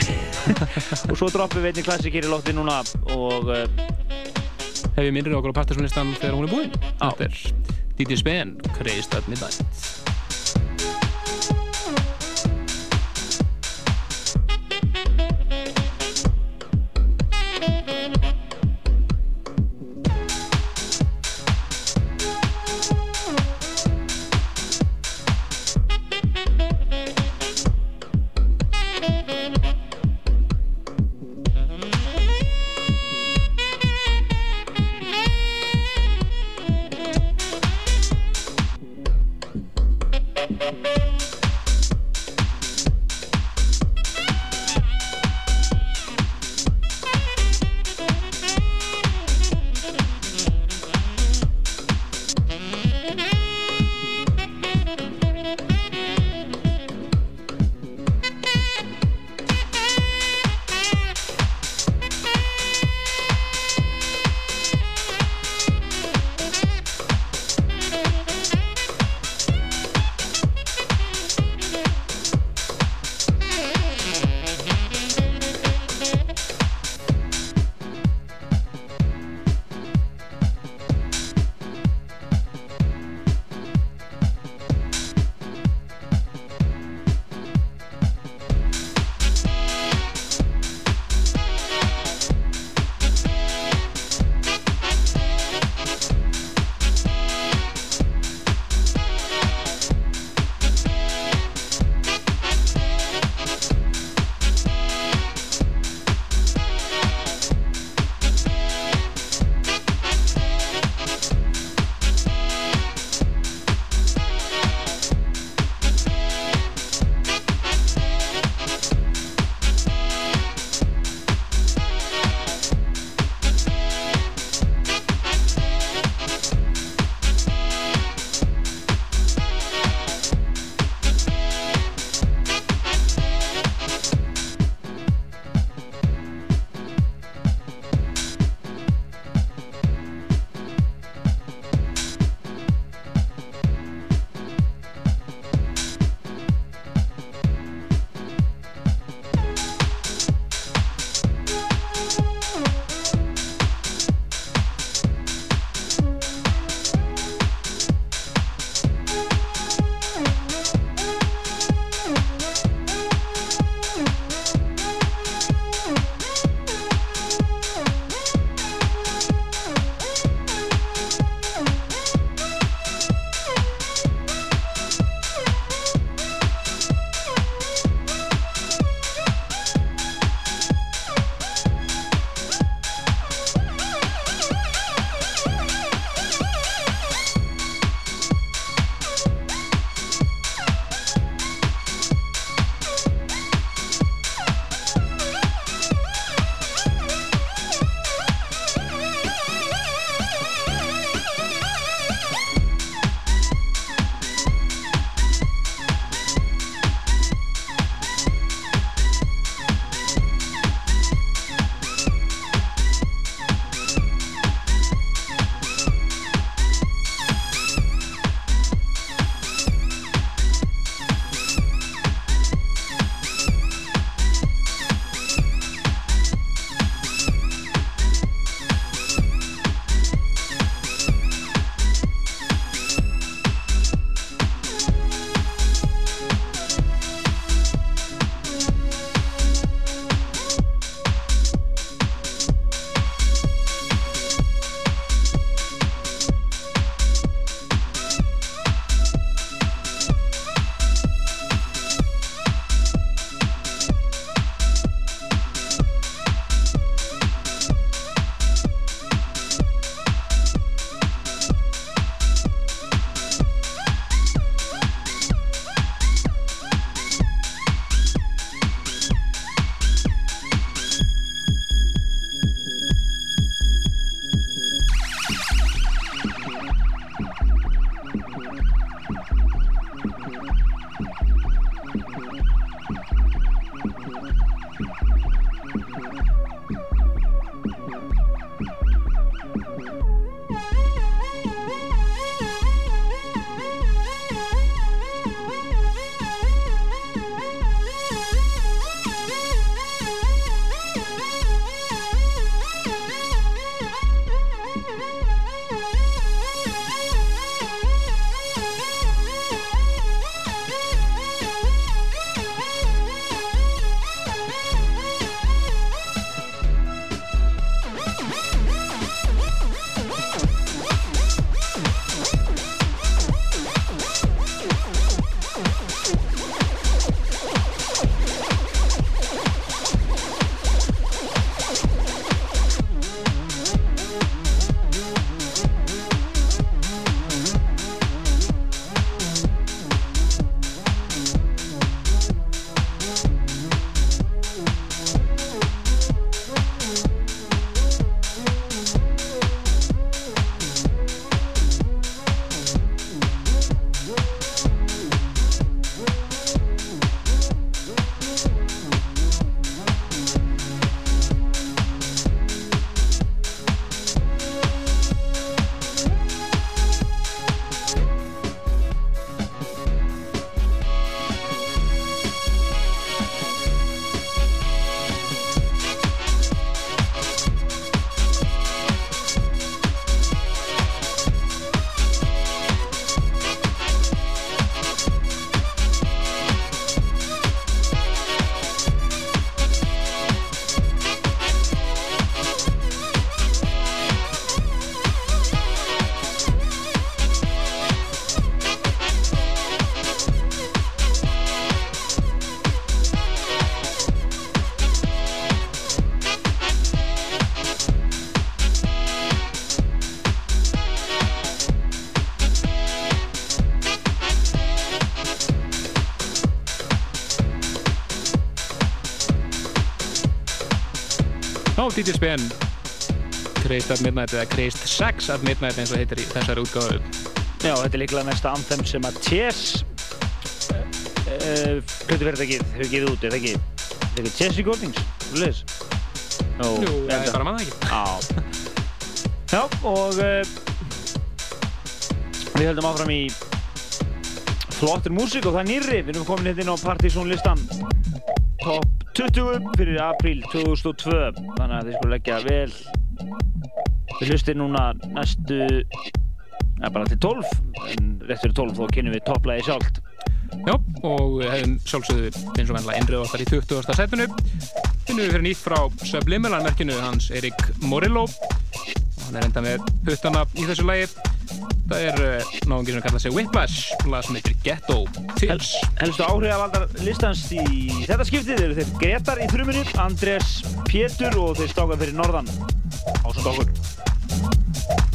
og svo droppum við einni klassikir í lofti núna og uh, Hef ég minnrið okkur á Partisónlistan þegar hún er búinn Þetta er DJ Spen, Crazed at Midnight Já, DJ Spen Crazed at Midnight eða Crazed Sex at Midnight eins og heitir í þessari útgáðu Já, þetta er líklega næsta anthem sem að Chess uh, Plötufyrirtækið hefur gefið út, er það ekki? Er það ekki Chess Recordings? Þú leðis? Jú, það er bara maður ekki. Já. Já, og uh, við höldum áfram í flottur músík og það er nýrri. Við erum komin hérna inn á Partizón listan top 20 fyrir apríl 2002 þannig að þið skulle leggja vel. Við hlustir núna næstu ja, bara til 12 en rétt fyrir 12 þá kynum við topplæði sjálft. Já, og við hefum sjálfsögðu eins og vennilega innrið okkar í 20. setinu. Finnum við fyrir nýtt frá Subliminal merkinu hans Erik Morillo og hann er enda með puttana í þessu lagi það er uh, náðungi sem kallar sig Whiplash lag sem heitir Ghetto Tips Helstu áhrifavaldar listans í þetta skiptið eru þeir Gretar í þrjuminu, Andrés Pétur og þeir stáka fyrir norðan. Ásand okkur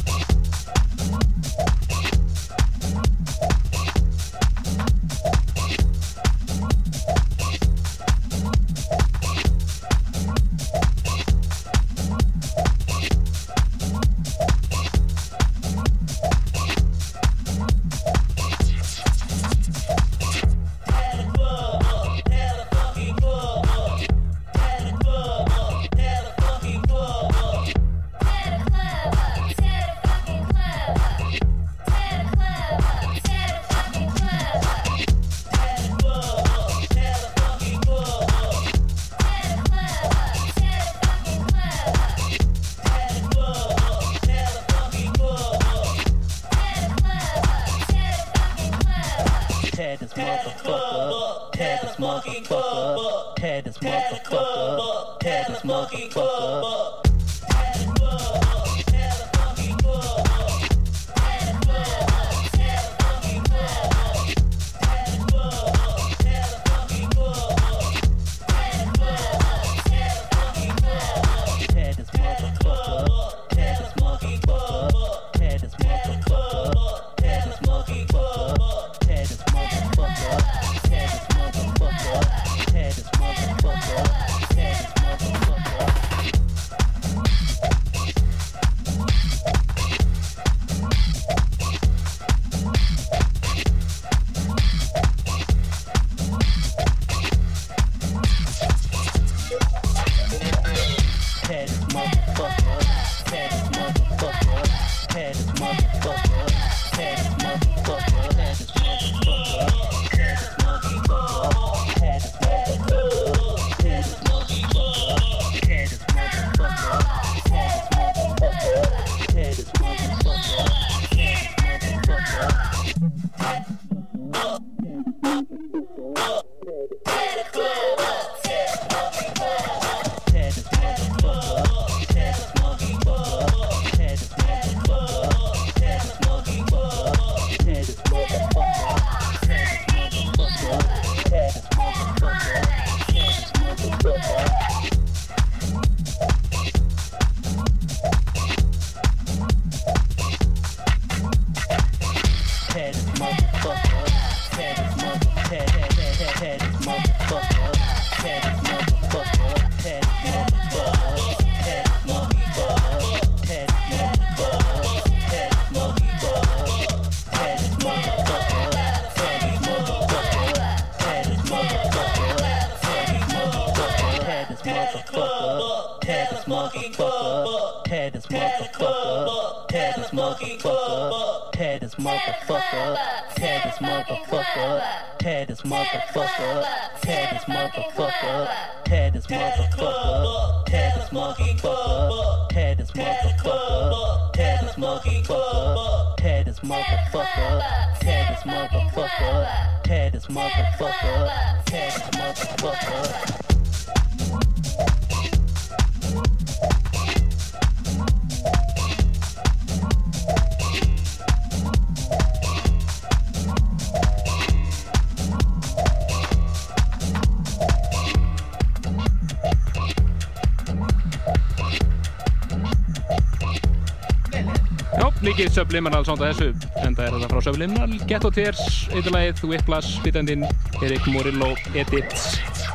Sánd að þessu Enda er þetta frá Subliminal Ghetto Tears, eitthvað Whiplash, Bitendin Erik Morillo, Edit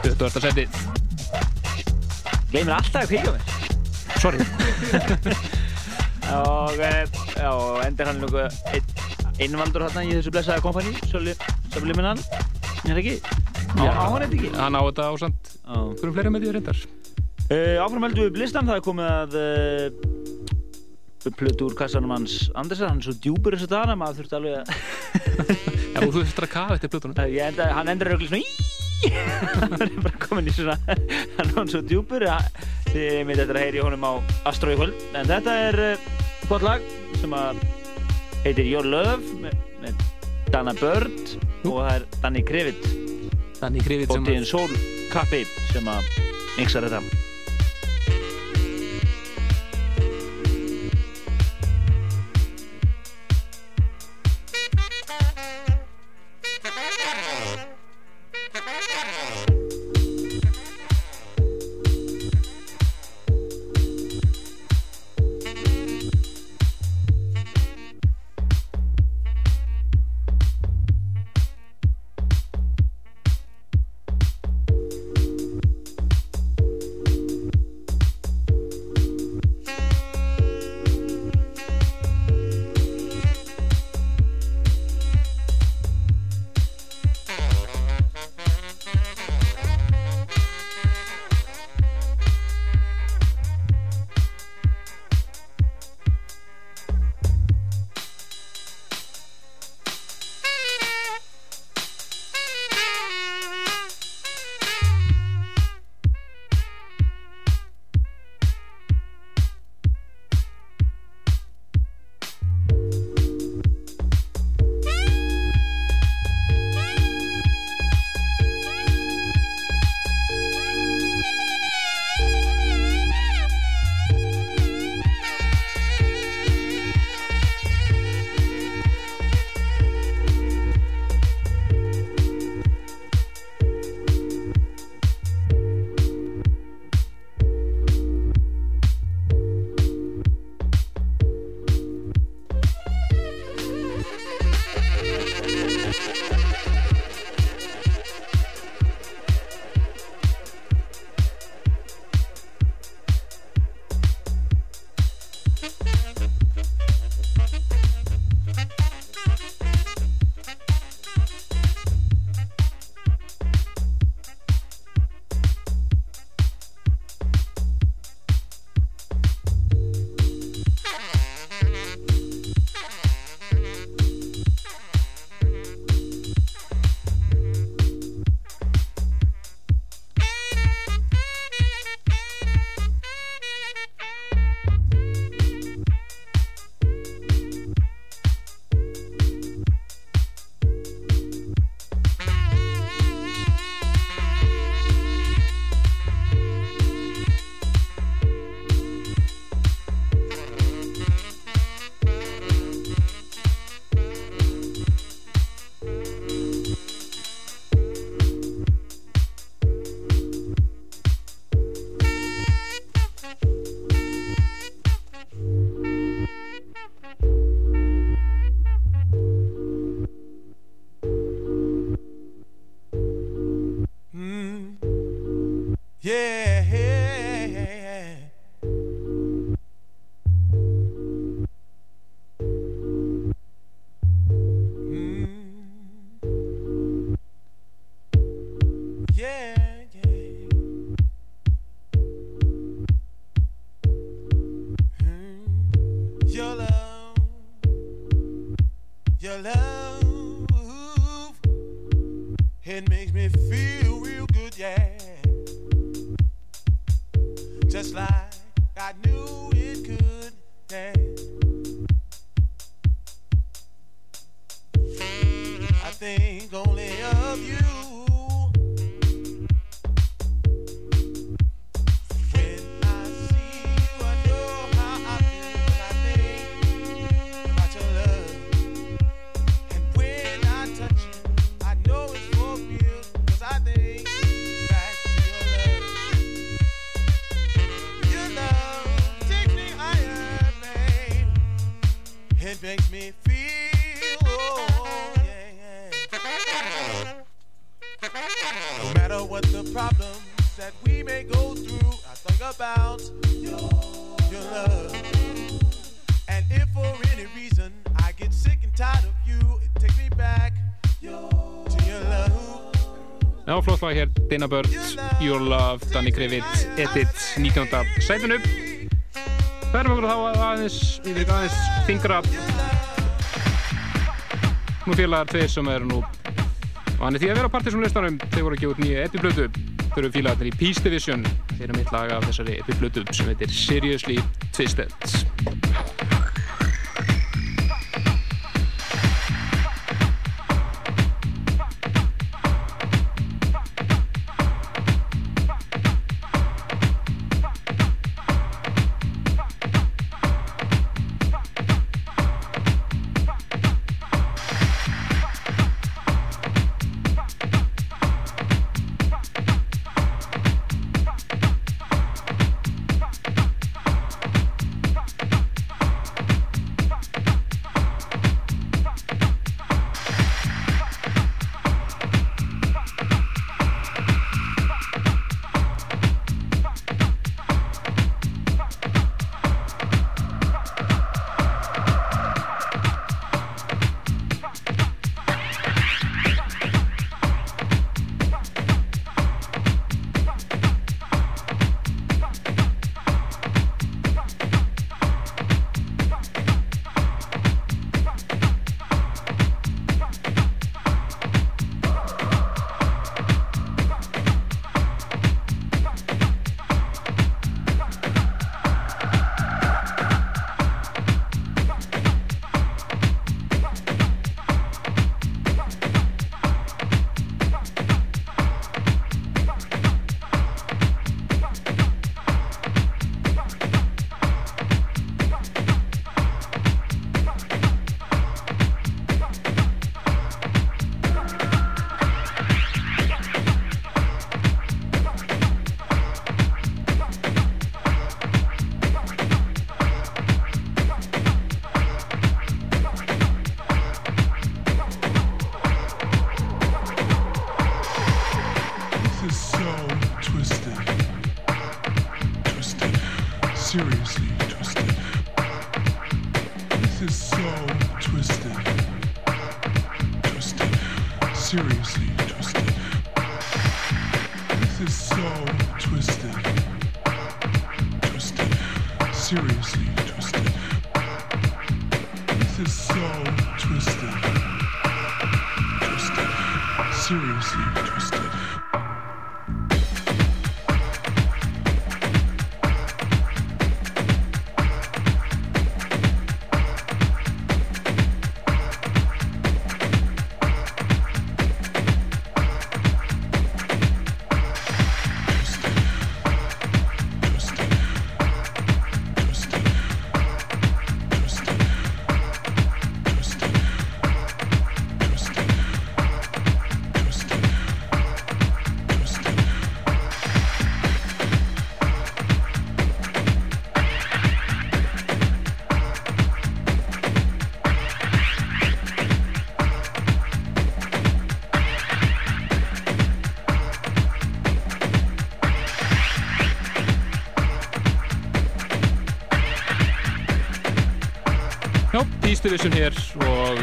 20. setið Gleimir alltaf að kvíka mér. Sorry Og, eh, já, og endur hann nokkuð ein, einvaldur hérna í þessu blessaða kompani, Subliminal. Er ekki? Á, á hann eitthvað ekki? Hann á þetta á samt Já. Hverjum fleiri með því reyndar Uh, áfram heldum við upp listan, það er komið að uh, plötu úr kassanum hans. Andersen, hann er svo djúpur þessu dana, maður þurfti alveg að Já, þú þurftir að kafa eftir plötunum. Hann endur auðvitað svona hann er bara komin í svona hann er hann svo djúpur þið mitt eftir að heyri honum á Astro í kvöld. En þetta er uh, gott lag sem að heitir Your Love með, með Dana Bird og það er Danny Krivit. Þannig krifið sem Bóttiðin Soul Kappi sem að mixar þetta Dana Bird, Your Love, Danny Krivit, Edit, 19. sætinu. Það erum okkur þá að aðeins, yfir aðeins þingra. Nú félagar tveir sem eru nú vanið því að vera á partysum listanum. Þeir voru að gefa út nýja epiblötu. Þau eru félagarnir í Peace Division. Þeir eru mitt lag af þessari epiblötu sem heitir Seriously Twisted. Division hér og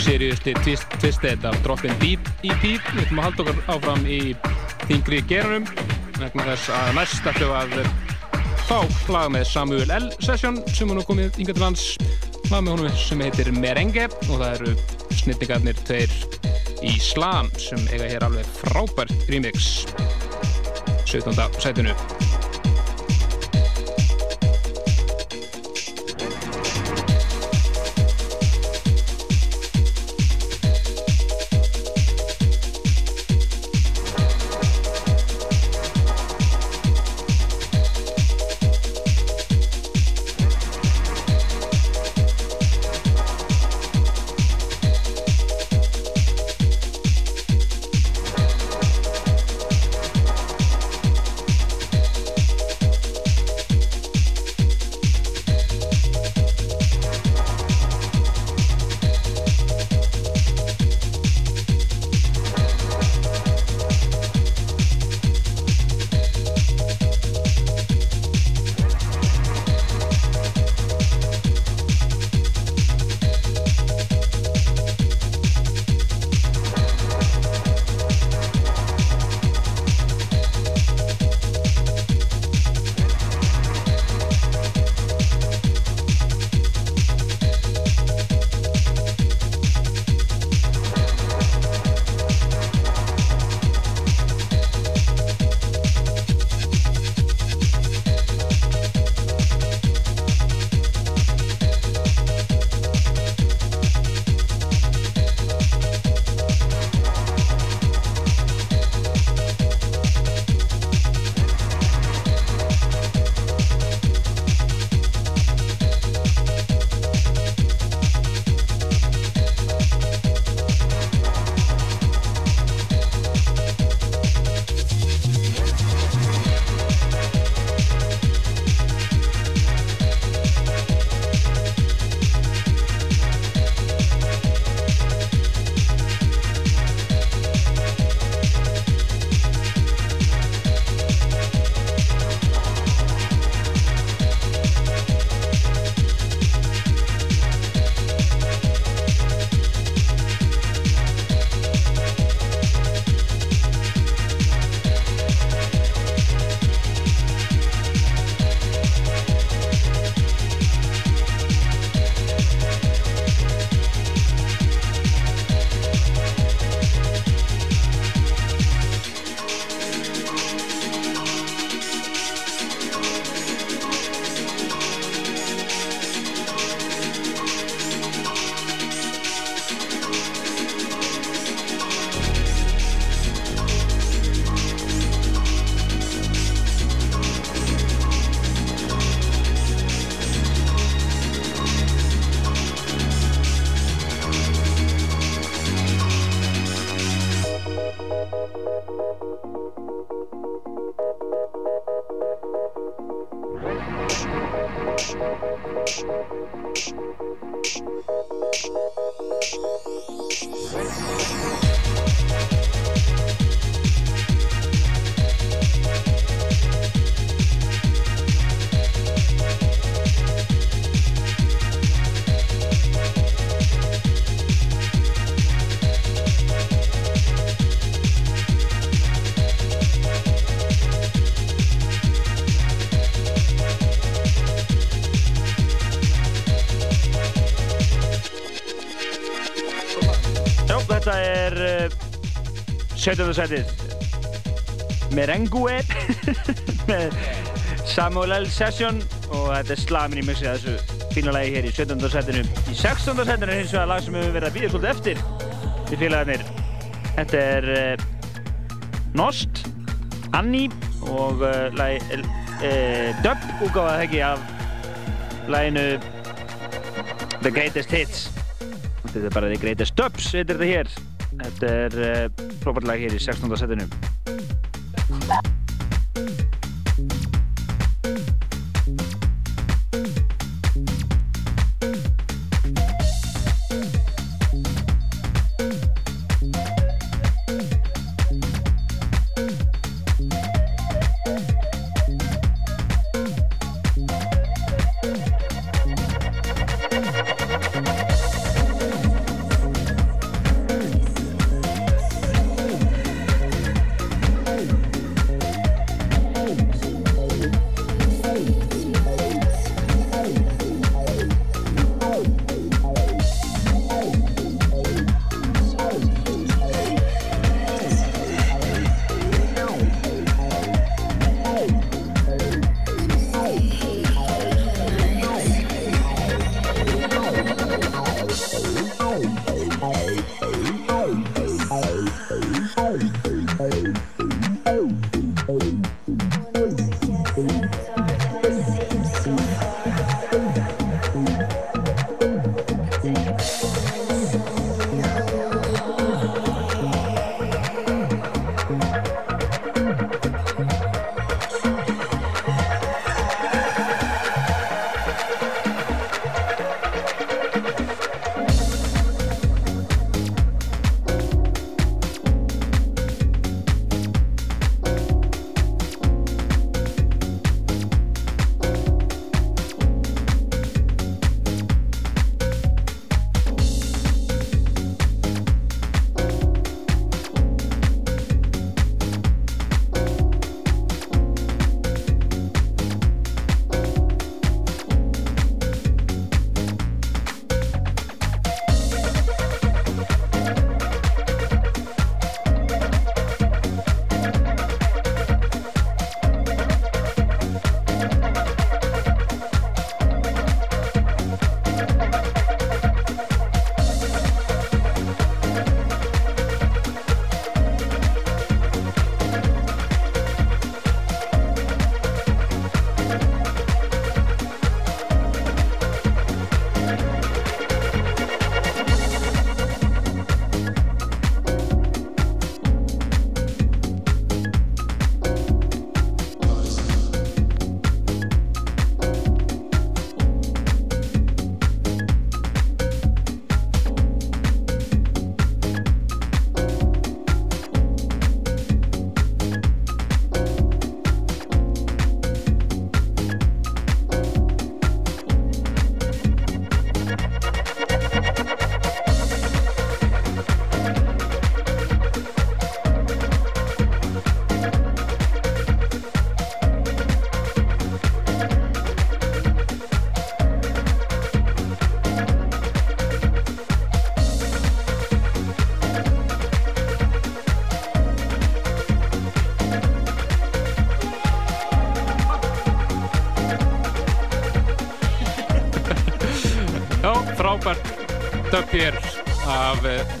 Seriously twist, Twisted af Drop-In Beat EP. Við ætlum að halda okkur áfram í þingri gerunum vegna þess að næst ætlum að uh, fá lag með Samuel L. Session sem er nú komið yngar til lands lag með honum sem heitir Merengue og það eru snittingarnir tveir í Slam sem eiga hér alveg frábært remix 17. sætinu 17. setið Merengue með Samuel L. Session og þetta er slamin í mixið að þessu fína lagi hér í 17. setinu í 16. setinu er hins vegar lag sem við höfum verið að býða svolítið eftir í félagarnir þetta er uh, Nost Annie og uh, lagi uh, dub úgáðað ekki af laginu The Greatest Hits Þetta er bara The Greatest Dubs, heitir þetta hér. Þetta er frábært lag hér í 16. setinu.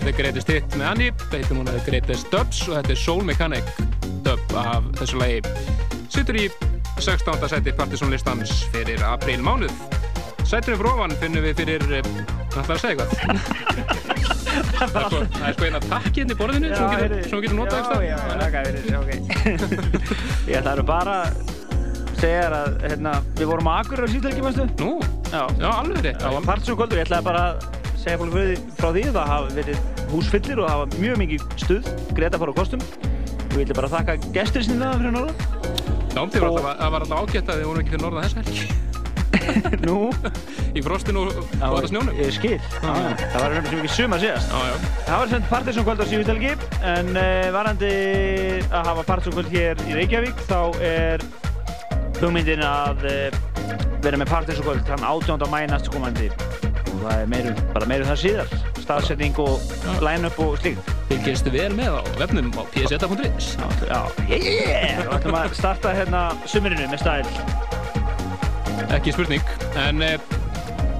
The Greatest Hit með Annie heitum hún að The Greatest Dubs og þetta er Soul Mechanic dub af þessu lagi. Sittur í 16. sæti partysónlistans fyrir april mánuð. Sættunum fróðan finnum við fyrir eh, hann þarf að segja eitthvað? Það er sko, sko eina takk hérna í borðinu já, sem þú getur notað ekstra já, já, okay. ég þarf bara segja þér að hérna, við vorum að akkur á síðtelgi nú, já, alveg rétt. Það var part svo kvöldur, ég ætlaði bara að segja fólk frá því að það hafi verið húsfyllir og hafa mjög mikið stuð. Greið að fara á kostum. Og ég vil bara þakka gestur sinna fyrir norðan. Já, það og... var alltaf ágætt að þið vorum ekki fyrir norðan þess helgi. Nú? Í frostinu og alltaf snjónum. Ég skil, ah, það var nefnilega mikið suma síðast. Ah, Það var sem partysónkvöld á síðutelgi en eh, uh, varandi að hafa partysónkvöld hér í Reykjavík þá er hugmyndin að uh, vera með partysónkvöld þann 18. mæ næstkomandi. Og það er meiru, bara meiru það síðast staðsetting og line-up og slíkt. Fylgjastu vel með á vefnum á pseta.is. Já, yeah! Þá ætlum að starta hérna sumirinu með stæl. Ekki spurning, en eh,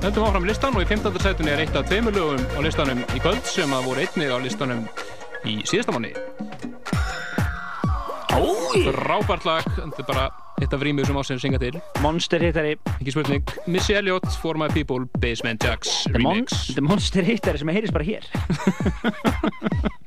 höndum áfram listan og í 15. setjunni er eitt af tveimur lögum á listanum í kvöld sem að voru einnið á listanum í síðasta manni. Rábært lag, þetta er bara eitt af rýmið sem ásinn synga til. Monster hittari. Ekki spurning, Missy Elliot, For My People, Basement Jacks Remix. Þetta er Monster hittari sem heyrðis bara hér.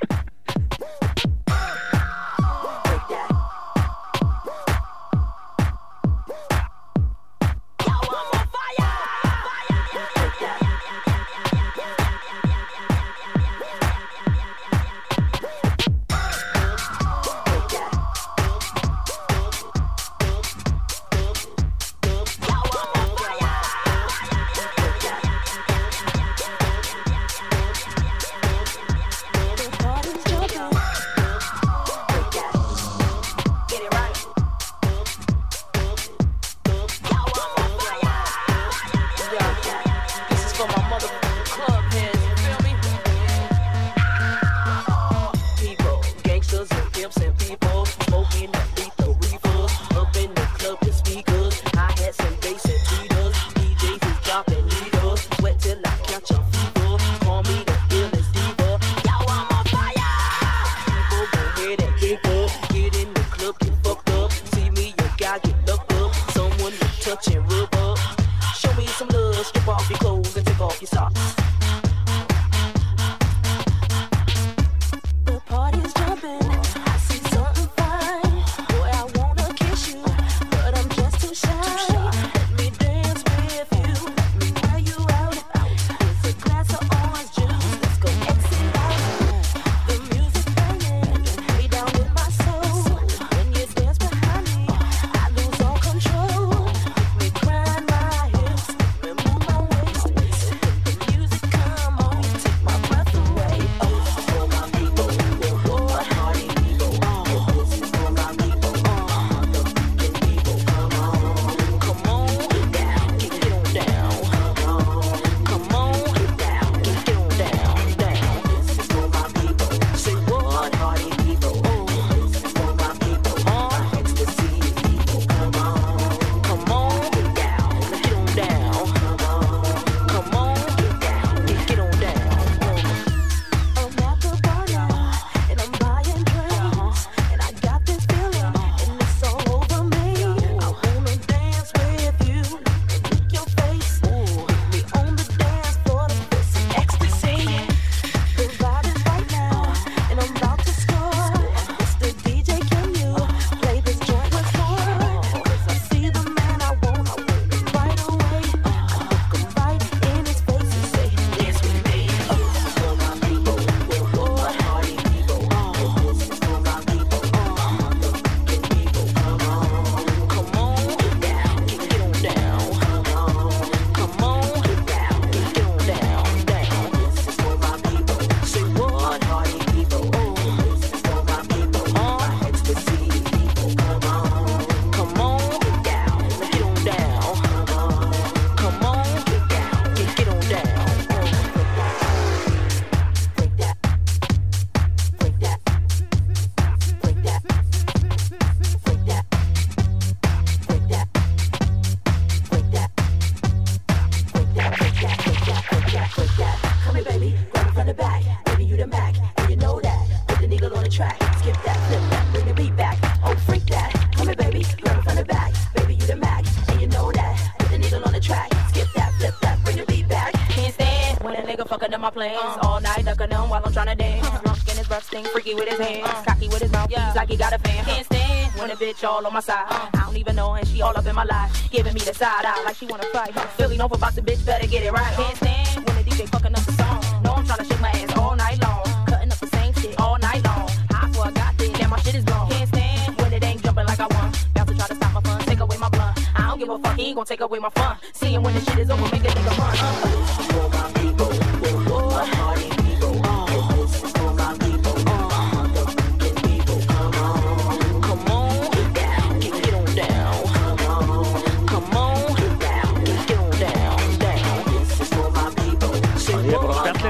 with his hands, uh. cocky with his mouth, yeah. he's like he got a fan. Can't stand when a bitch all on my side. I don't even know, and she all up in my life, giving me the side eye like she wanna fight. Huh? Philly, no about the bitch, better get it right. Can't stand when the DJ fucking up the song. No, I'm trying to shake my ass all night long, cutting up the same shit all night long. Hot for a goddamn, damn, my shit is gone. Can't stand when it ain't jumping like I want. Bouncer try to stop my fun, take away my blunt. I don't give a fuck, he ain't gonna take away my.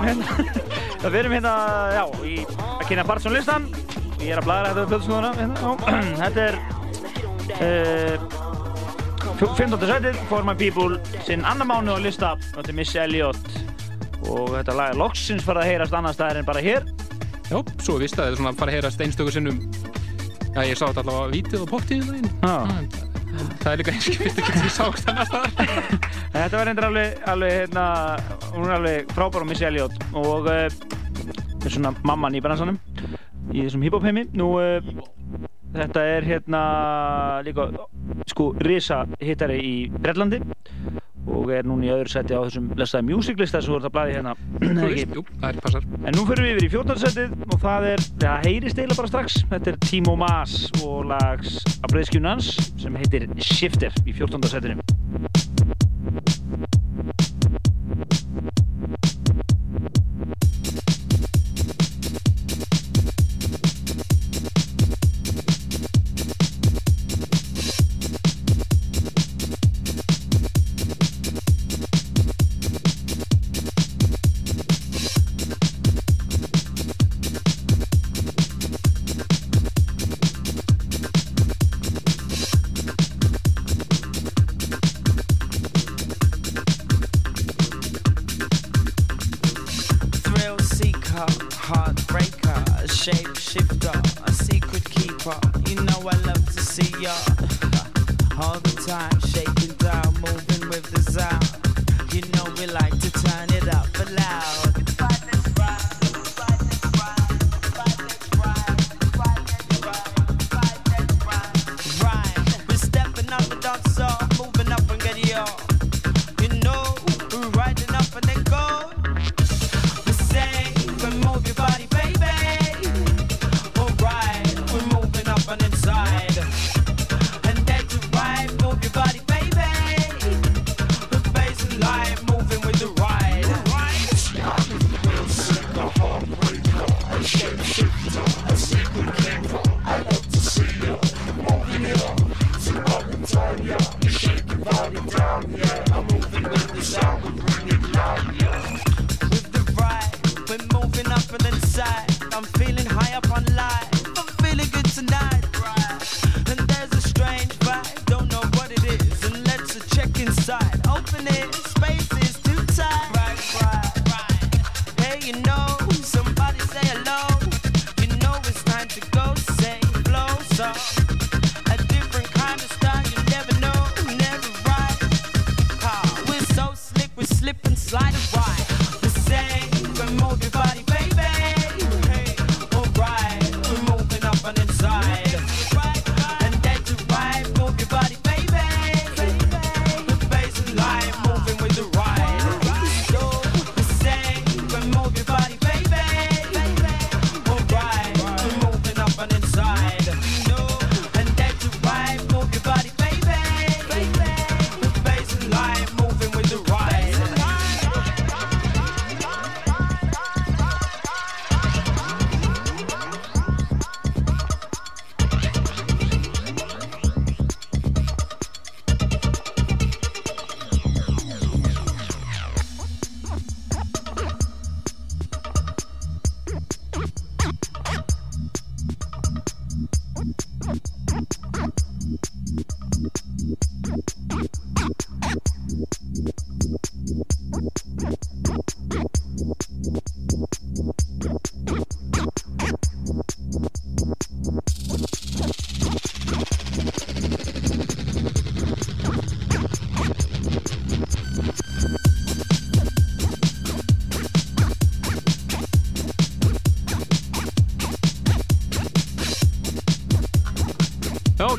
Hérna. Við erum hérna, já, í að kynna Bartson listan. Ég er að blæra þetta við plöðsnúðuna. Hérna. já. Þetta er uh, 15. setið, For My People, sinn annar mánu á lista. Þetta er Miss Elliot. Og þetta lag er loksins farið að heyrast annar staðar en bara hér. Já, svo vist að það er svona fara að heyra steinstöku sinnum Já, ég sá þetta allavega á vítið og pottið Já. Það er líka eins og fyrst ekki til sást þannig að Þetta var reyndar alveg, alveg hérna, hún er alveg frábær á Missy Elliot og uh, er svona mamman í bransanum í þessum hip-hop heimi. Nú, uh, þetta er hérna líka, sko, risa hittari í Brellandi og er núna í öðru seti á þessum lestaði music lista sem ert að blæði hérna. Jú, það er passar En nú fyrir við yfir í 14. setið og það er, það heyrist eiginlega bara strax, þetta er Timo Mas og lags af breyðskjunum hans sem heitir Shifter í 14. setinu.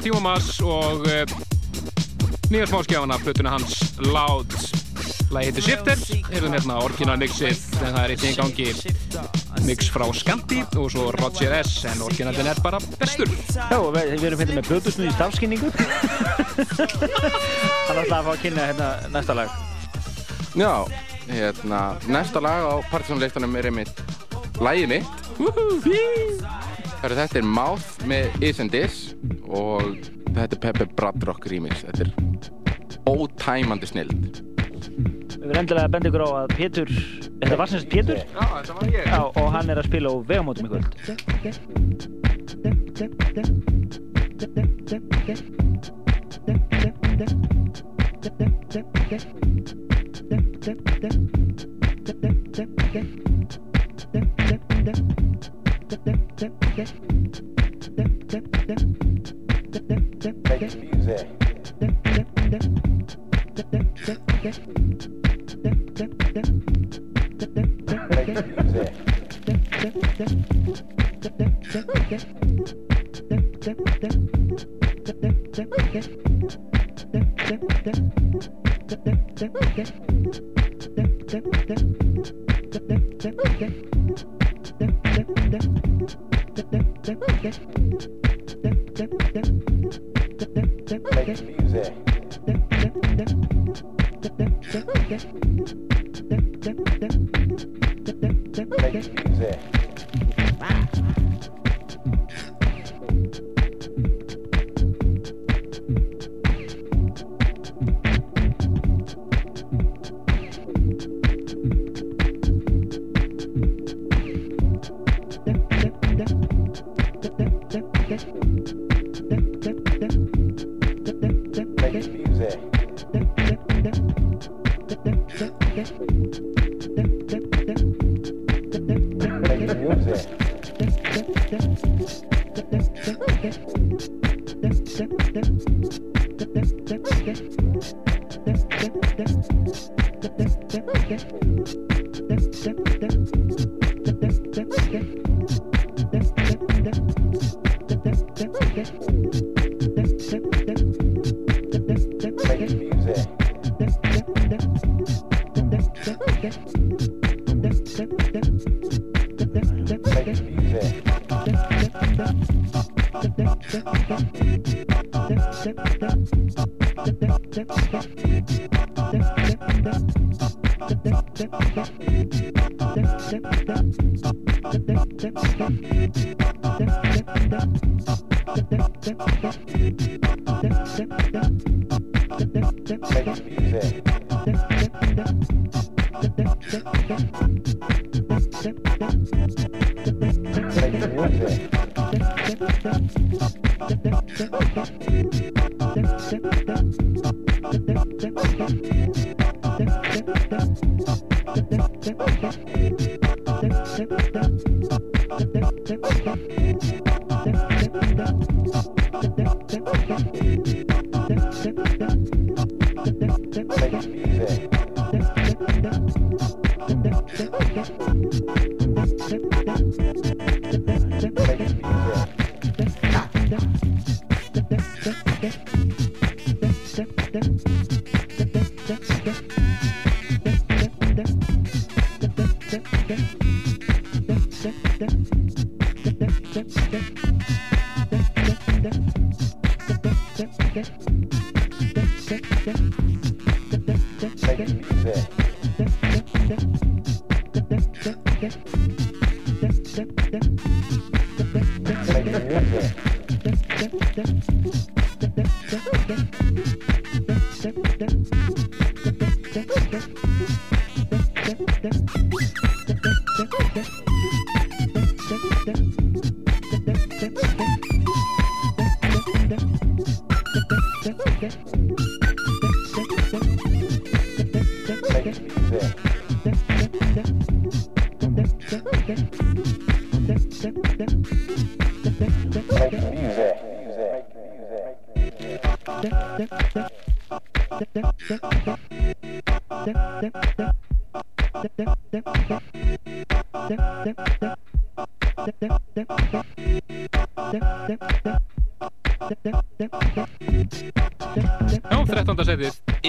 Tímo Mass og uh, nýja smáskjáfana plötuna hans Loud Lagi heitir Shifter, erum hérna orginal mixið en það er einnig í gangi mix frá Scanti og svo Roger S en orginalin er bara bestur Já, við, við erum hérna með plötusnúð í stafskynningu. Það er alltaf að fá að kynna hérna næsta lag. Já, hérna, næsta lag á partysónleikunum er einmitt lagið mitt. Þetta er Mouth með Is and Bradrock remix. Þetta er ótæmandi snild. Við erum endilega að benda ykkur á að Pétur, þetta var semst Pétur? Já, þetta var ég. Já, og hann er að spila á vegamótum í kvöld. Yeah.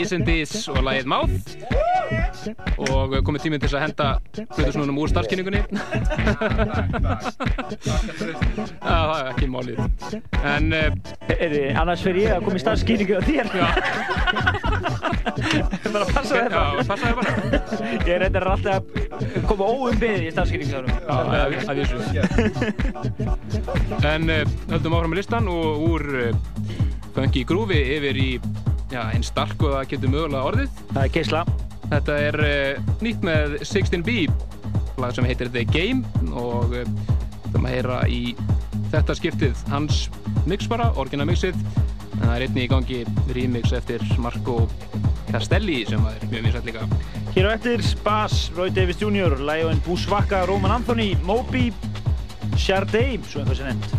Fjórðarsætið Isn't This og lagið Mouth. Og komið tíminn til þess að henda hlutusnúnum úr starfskynningunni það er ekki málið. En uh, Eri, annars fyrir ég að koma í starfskýningu á þér. Bara að passa þetta Já, passa bara. Ég reyndar alltaf að koma óumbyðið í starfskýningu Já, að, vísu. En uh, höldum áfram með listan og úr uh, funky grúfi yfir í já, einn stark og það getur mögulega orðið. Það er geisla. Þetta er uh, nýtt með 16B lag sem heitir The Game og uh, það maður heyra í þetta skiptið hans mix bara, orginamixið en það er einni í gangi remix eftir Marco Castelli sem er mjög mjög sætt líka. Hér á eftir Bass, Roy Davis Jr. Lion Buswaka, Roman Anthony Moby, Sharday svo einhvers er nefnt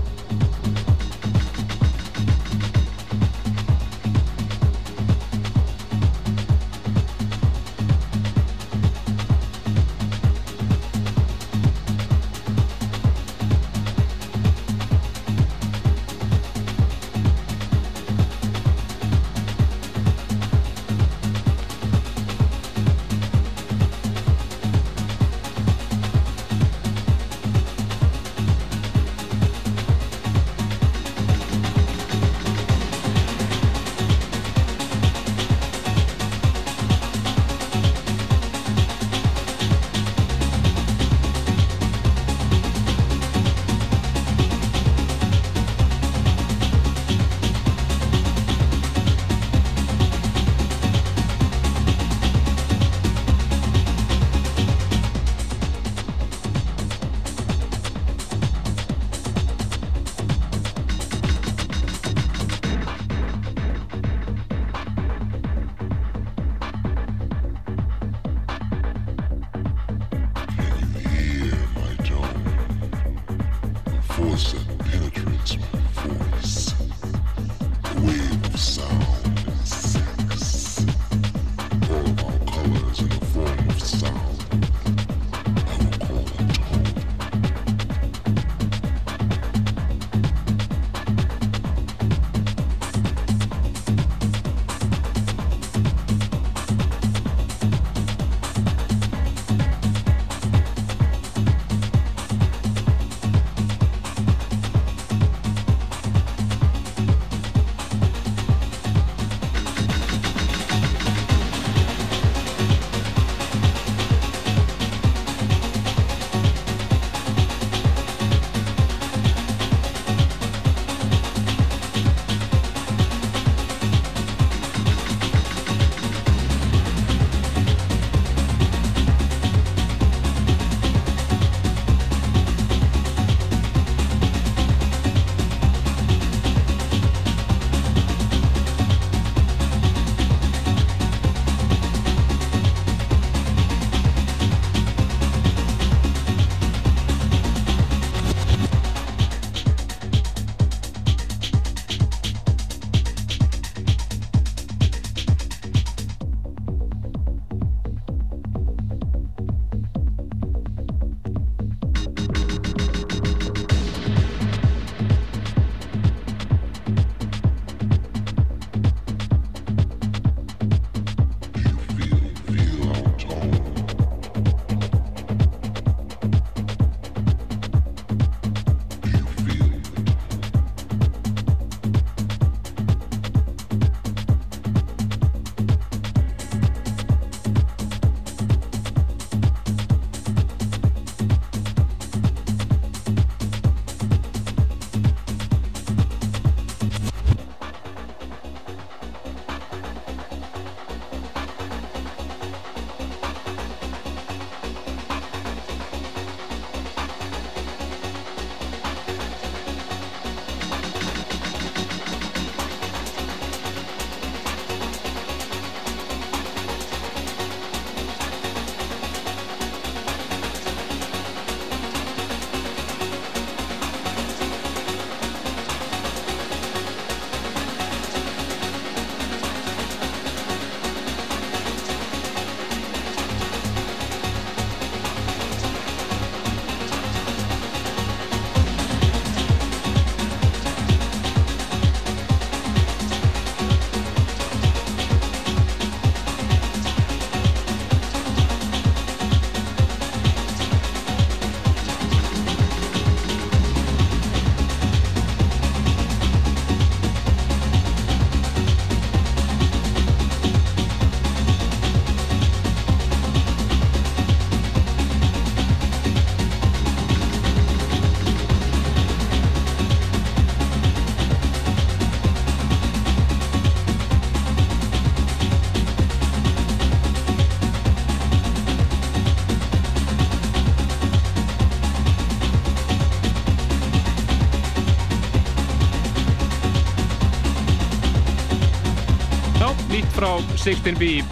frá 16B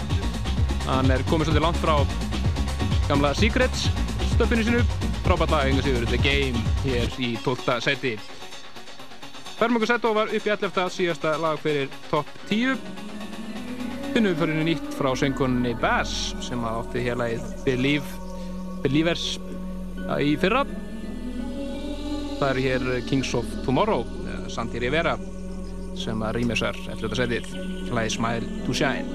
hann er komið svolítið langt frá gamla Secrets stöfinu sinu frábært lag enga sigur The Game hér í 12. seti Fermungur Setto var upp í 11. síðasta lag fyrir topp 10 finnum við fyrir nýtt frá söngunni Bass sem að átti hér lagið Believe, Believers í fyrra það er hér Kings of Tomorrow Santi Rivera sem að rýmisar 11. setið lagið Smile to Shine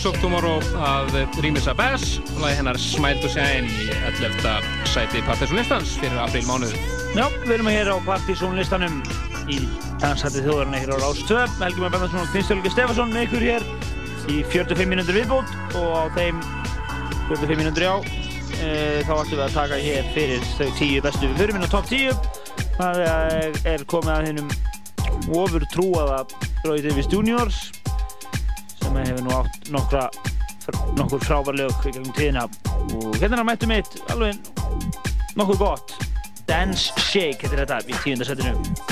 Of Tomorrow að rýmisa Bass lagi hennar Smile to Shine í 11. sæti partysónlistans fyrir apríl mánuð. Já, við erum hér á partysónlistanum í dansætti þjóðarinn hér á Rás 2 Helgi Már Bennarsson og Kristjálfur Stefansson með ykkur hér í 45 mínútur viðbútt og á þeim 45 mínútur já e, þá ætlum við að taka hér fyrir þau 10 bestu við fyrir minna top 10 það er, er komið að hinnum ofur trúaða Roy Davis Juniors nokkra nokkur frábærlög í gegnum tíðina. Og hérna er hann mættu mitt alveg nokkuð gott. Dance Shake heitir þetta í tíundasettinu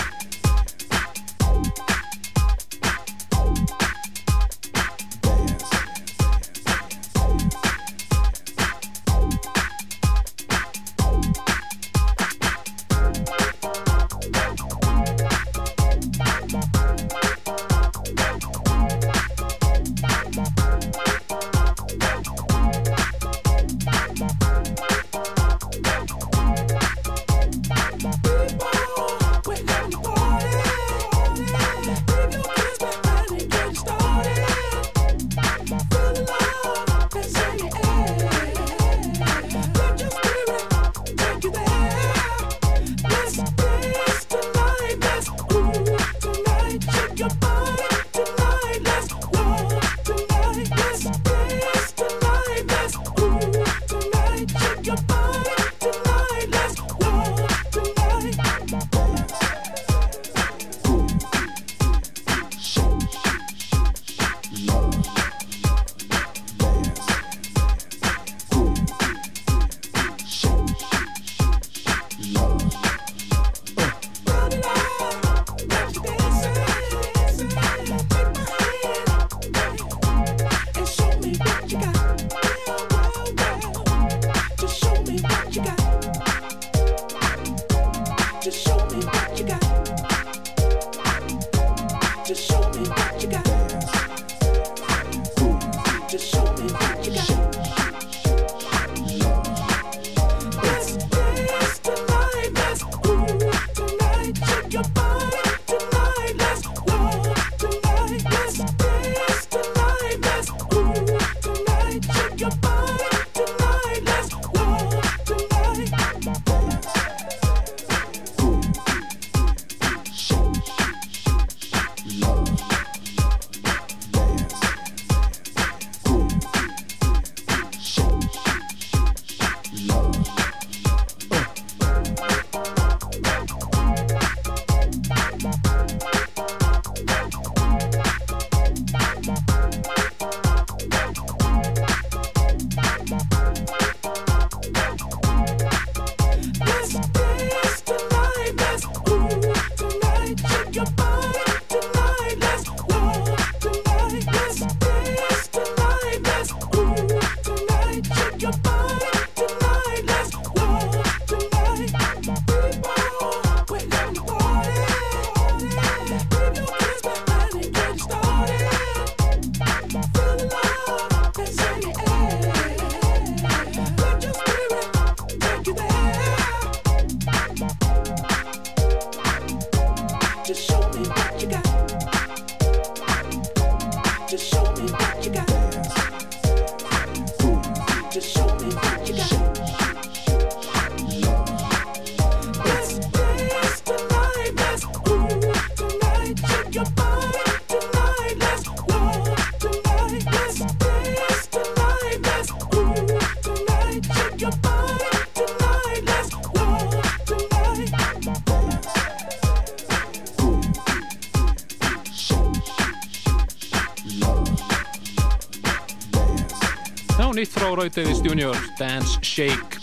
Roy Davis Jr. Dance Shake.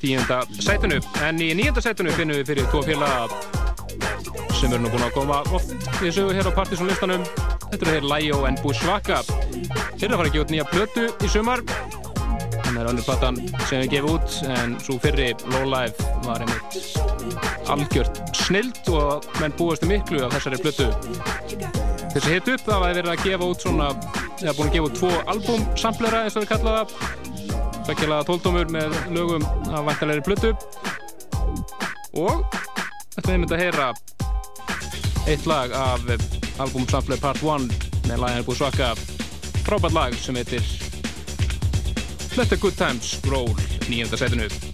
Tíunda sætinu. En í nýjunda sætinu finnum við fyrir tvo félaga sem eru nú búin að koma oft við sögu hér á partysónlistanum þetta eru þeir Lajo en Bushwaka þeir eru að fara að gefa út nýja plötu í sumar. Þannig er önnur platan sem við gefum út en svo fyrri Low Life var einmitt algjört snild og menn búastu miklu af þessari plötu. Þessi hitt upp það var verið að gefa út svona eða búin að gefa út tvo albumsamplera eins og við kalla það. Svekkjala tóldómur með lögum af væntalegri plötu. Og þetta er mynd að heyra eitt lag af albumsampler part 1 með laginu búið svaka. Frábært lag sem heitir Let the Good Times Roll nýjönda setinu.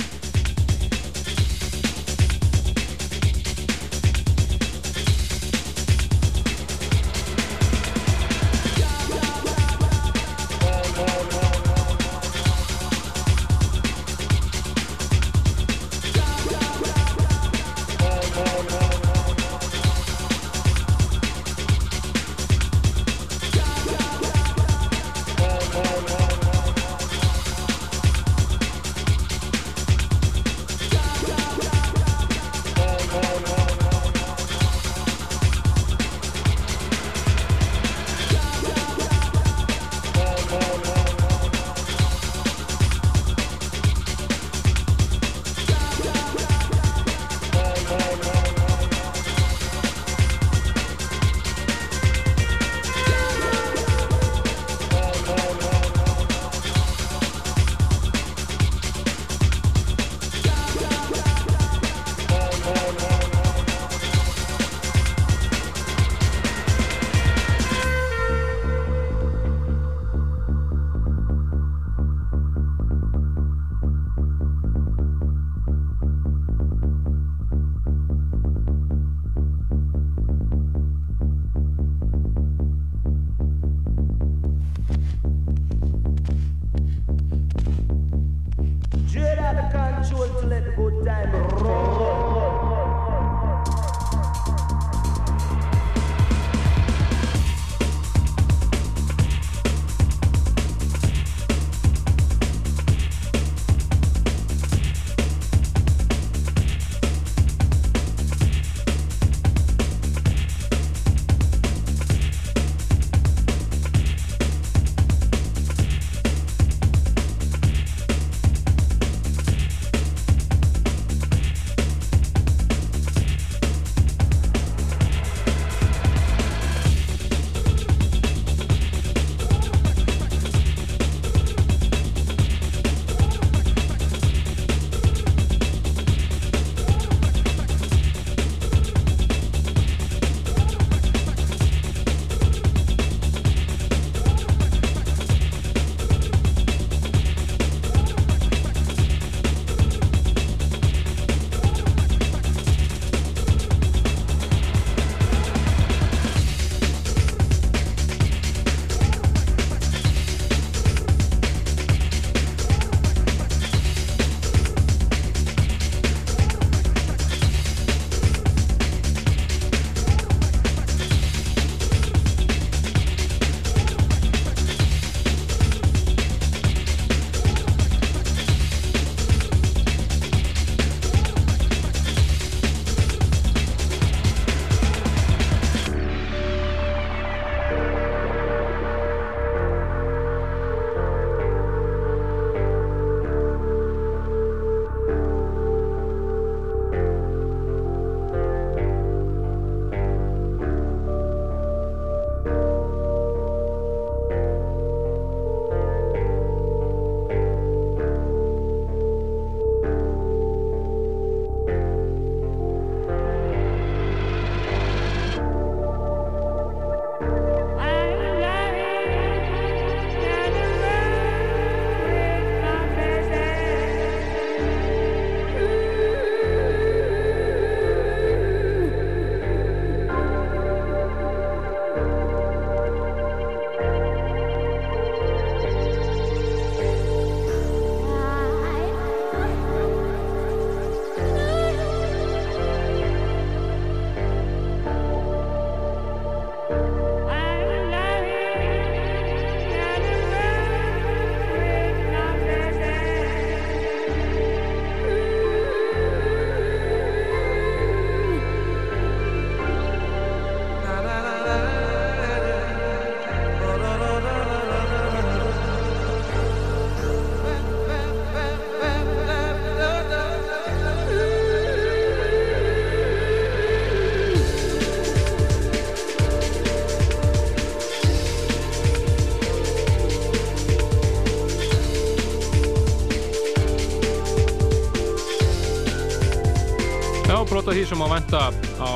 Sem á venda á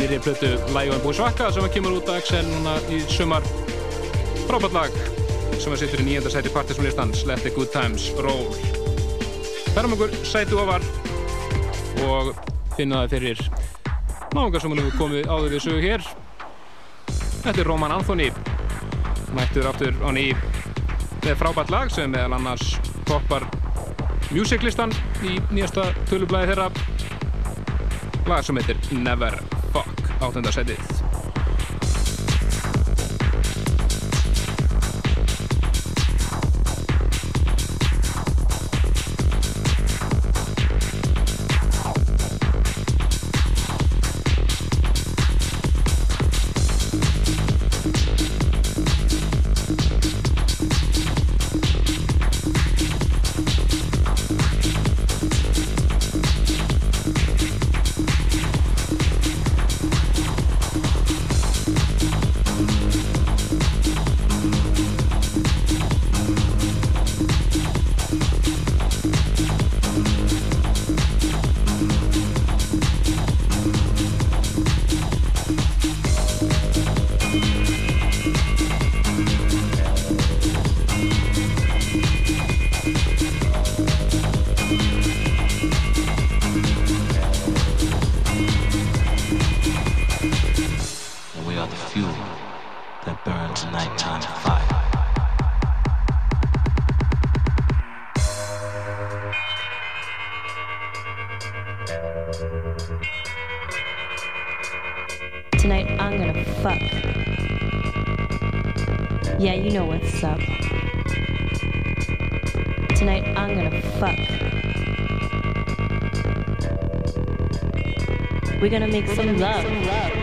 nýri plötu Lægjum búið svakka sem kemur út á XL núna í sumar Frábært lag sem að sittur í nýjönda sæti partysónlistans Let the Good Times Roll. Færum okkur sæti ofar og finna það fyrir náðungar sem hefur komið áður við sögu hér. Þetta er Roman Anthony, mættur aftur á ný með frábært lag sem meðal annars toppar musiclistan í nýjasta tölublaði þeirra lag sem heitir Never Fuck áttundarsætið. And We're gonna make some love.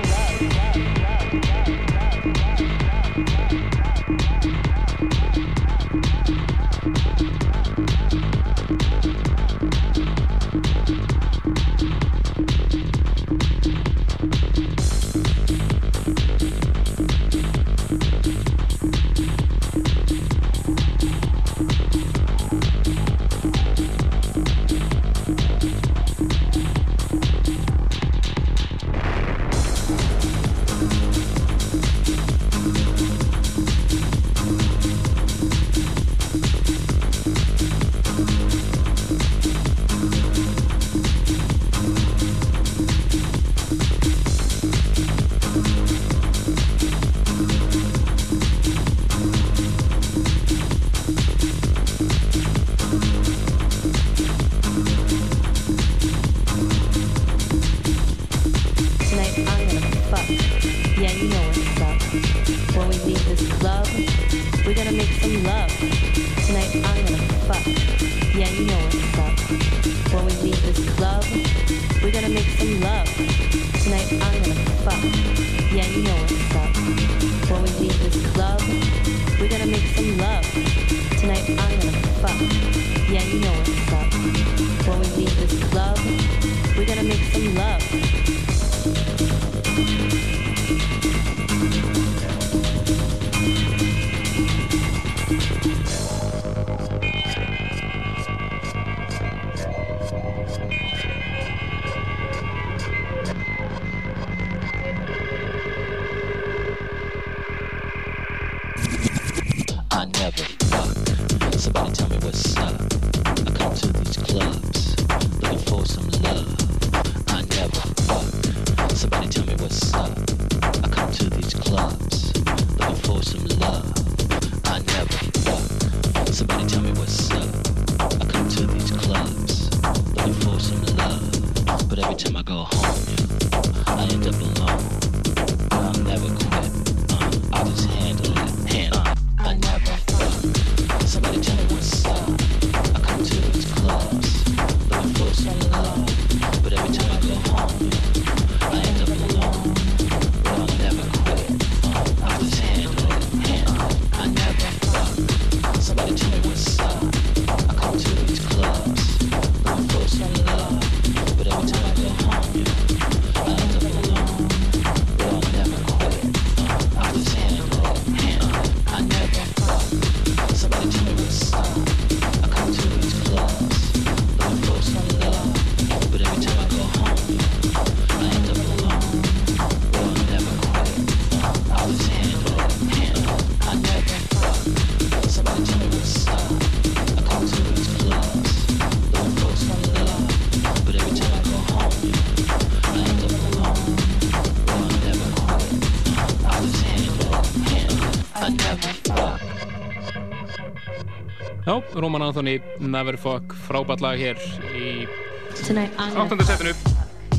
Já, Roman Anthony, Never Fuck, frábært lag hér í Tonight I'm gonna áttunda setinu.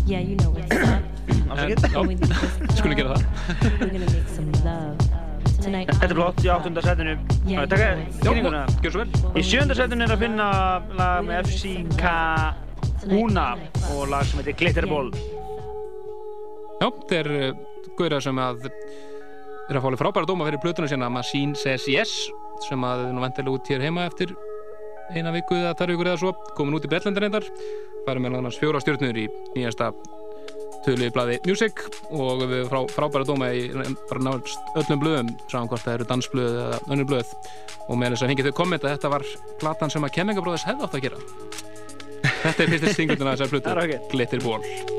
Yeah, you know skulum gera það. We're gonna make some love. Tonight Þetta er flott í áttunda setinu. Yeah, Það taka you know kynninguna. Gjör svo vel. Í sjönda setinu er að finna lag með FCK Una og lag sem heitir Glitterball. Já, þetta er uh, gauðra sem að er að fáli frábæra dóma fyrir plötuna sína Machine Says Yes sem að er nú vendilega út hér heima eftir eina viku eða þar vikur eða svo. Komin út í Bretlandin reyndar. Færum meðal annars fjóra stjórnur í nýjasta tölu í blaði Music og við frá, frábæra dóma í bara náttúrulega öllum blöðum. Sáum hvort það eru dansblöð eða önnur blöð. Og með þess að fengið þau kommenta að þetta var platan sem að Kemmingabróðis hefði átt að gera. Þetta er fyrst stingundina þessar plötu. Það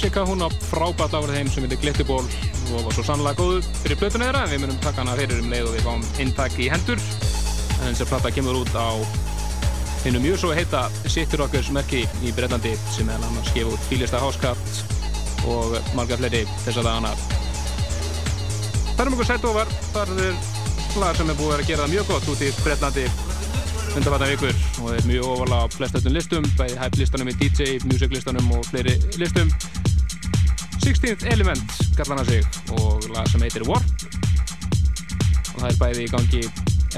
FCK hún á frábært árið þeim sem heitir Glitterból og var svo sannlega góð fyrir plötuna þeirra en við munum taka hana fyrir um leið og við fáum inntak í hendur. En þessi plata kemur út á finnum mjög svo heita City Rockers merki í Breitlandi sem meðal annars gefa út fílista háskatt og margar fleiri þess að dagana. Það er mjög sætt ofar. Þar er lag sem er búið að að gera það mjög gott út í Breitlandi undanfattan vikur og er mjög ofalega á flestöldum listum, bæði hype listanum í DJ, music listanum og fleiri listum 16th Element gallana sig og lag sem heitir Warp. Og það er bæði í gangi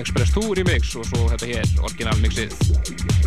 Express 2 remix og svo þetta hér orginalmixið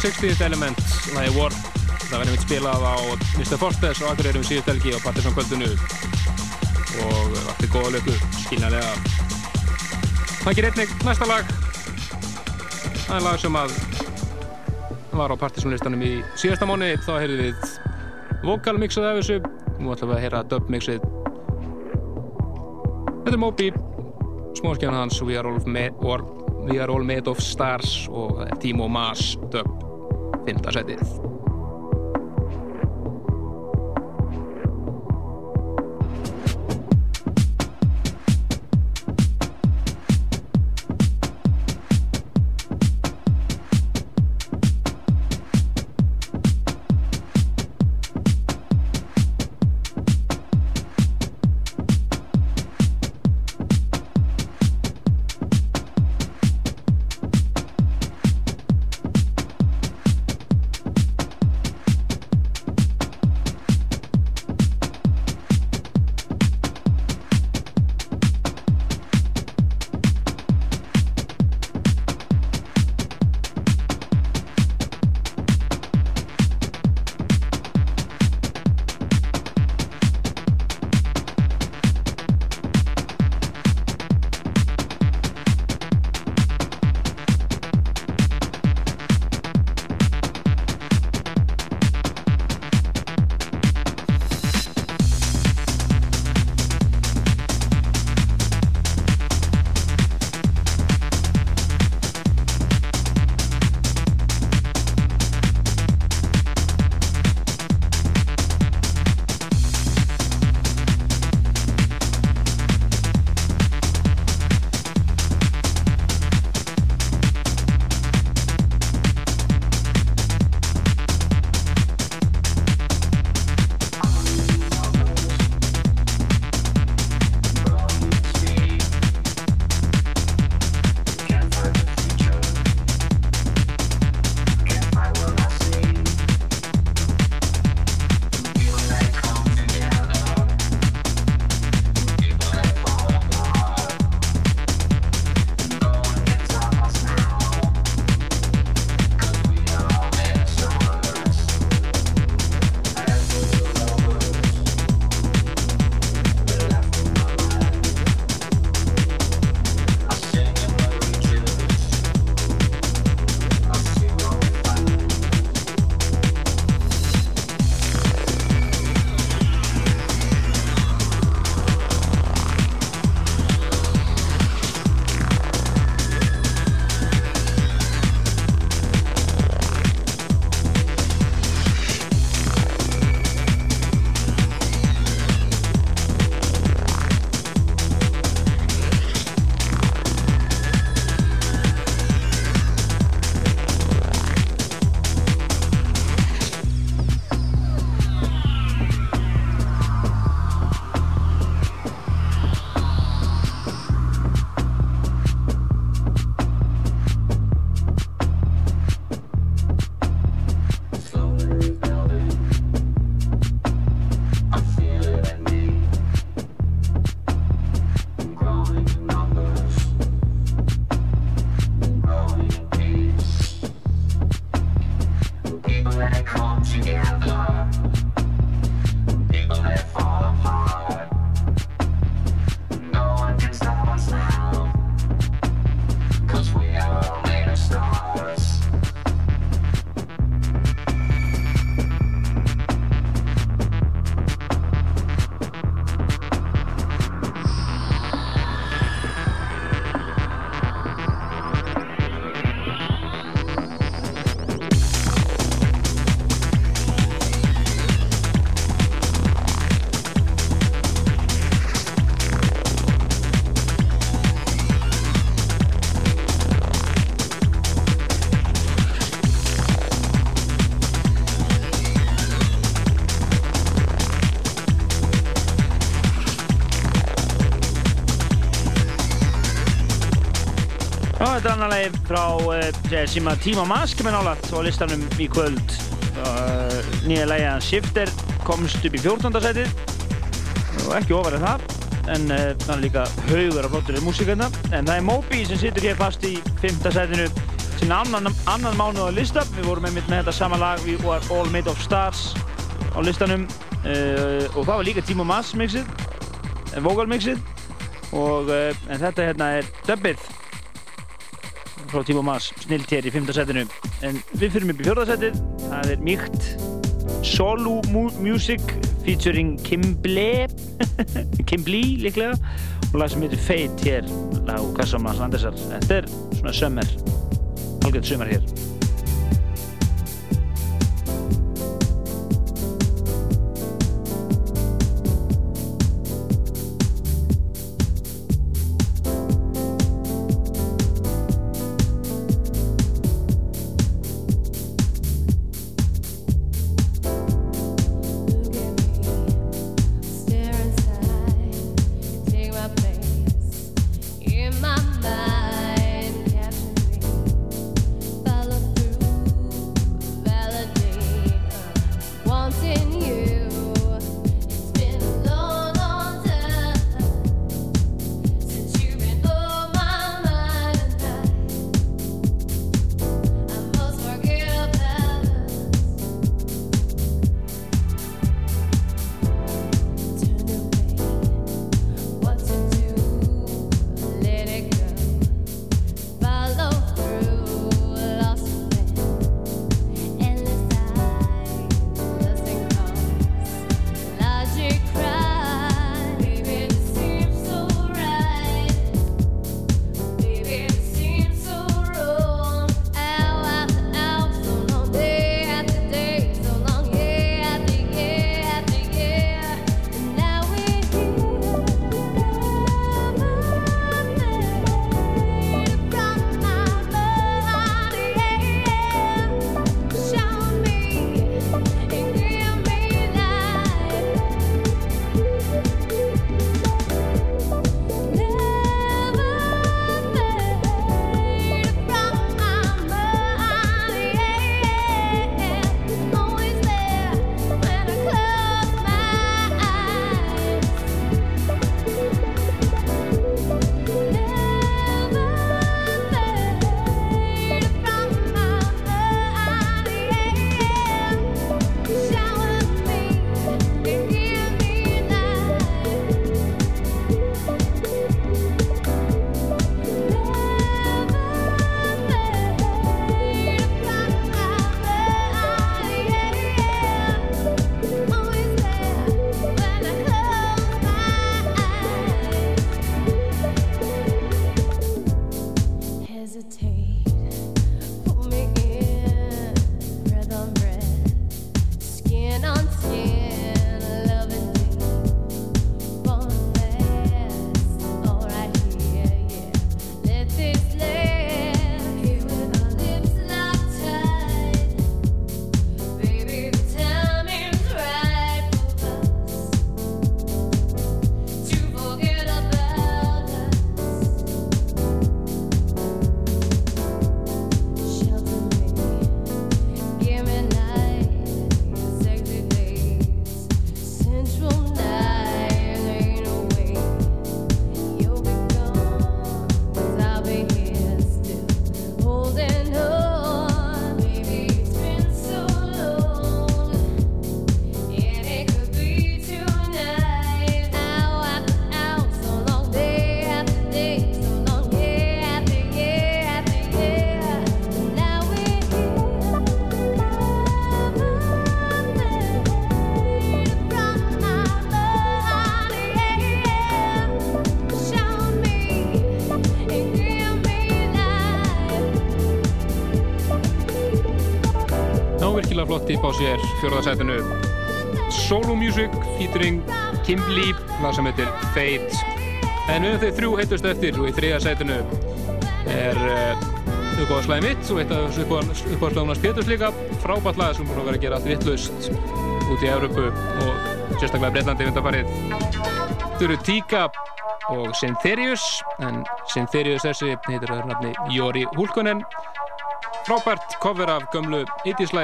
60's element. Lagi War. Það verður mitt spilað á Mr. Fortes og Akureyri um síðustelgi og partys á kvöldinu og allir góða löku skilnaðlega Þannig er einnig næsta lag. Það er lag sem að var á partysónlistanum í síðasta móni þá heyrðum við vokalmixað af þessu. Nú ætlum við að heyra dubmixið Þetta er Moby. Smáskján hans We are all made of stars og Timo Maas dub 5. frá uh, sem að Tíma Mask með nálat á listanum í kvöld. Uh, nýja hans Shifter komst upp í 14. setið og ekki ofarið það en uh, það er líka haugur af flottur músikarna en það er Moby sem situr hér fast í 5. setinu sinna annan, annan mánu á lista við vorum einmitt með þetta sama lag við vorum All Made of Stars á listanum uh, og það var líka Tíma Mask mixið eh, vocal mixið og en þetta hérna er dubbið frá Tímo Mas, snilt hér í 5. setinu en við fyrir upp í 4. setið það er mýkt Solu Mu- Music featuring Kimble Kimblee líklega og lag sem heitir Fate hér og Kassamans Andersar þetta er svona sömmer algjörð sömmer hér típ á sér fjórðarsætinu Solo Music featuring Kimberly lag sem heitir Fate. En höfum þau þrjú heitust eftir og í þriðarsætinu er uh, uppáðslæði mitt og eitt af uppáðslæðunars Péturs líka. Frábært lag sem búin að vera að gera allt vittlust út í Európu og sérstaklega Breitlandi vindarfarið þau eru Tíka og Syntherius en Syntherius þessi heitir að nafni Jóri Húlkonen frábært cover af gömlu 80s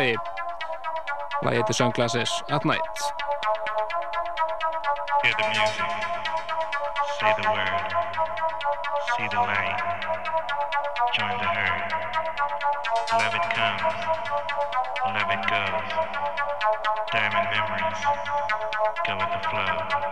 lagi lagi heitir Sunglasses at Night Hear the music, say the word, see the light, join the herd. Love it comes, love it goes. Diamond memories, go with the flow.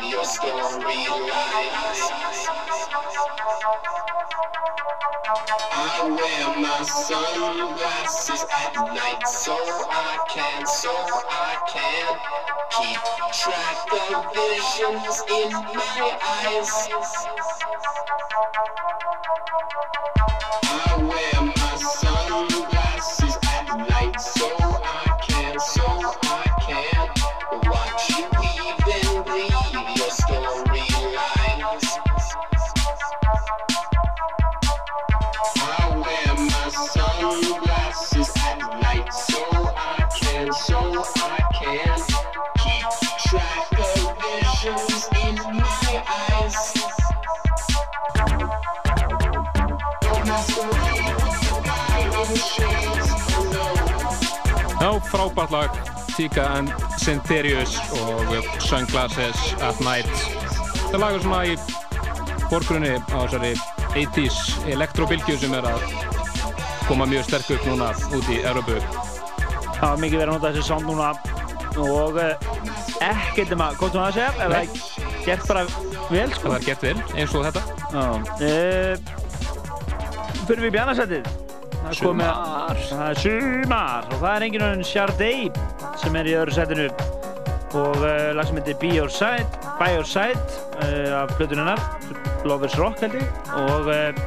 Read your storylines. I wear my sunglasses at night so I can, so I can keep track of visions in my eyes. I wear frábært lag Tika and Syntherius og Sunglasses at Night Þetta lag er svona í borgrunni á þessari 80s elektrobilgju sem er að koma mjög sterk upp núna út í Európu Það var mikið verið að nota þessi sound núna og uh, ekkert um að, gott um að segja, er það gert bara vel sko. Það er gert vel, eins og þetta. Uh, fyrir við í bjarnasætið. Það er komið að-. Það er sumar og það er enginn önn Sharday sem er í öðru sætinu. Og uh, lag sem heitir Be Your Side, By Your Side uh, af plötunennar, Lovers Rock held ég. Og uh,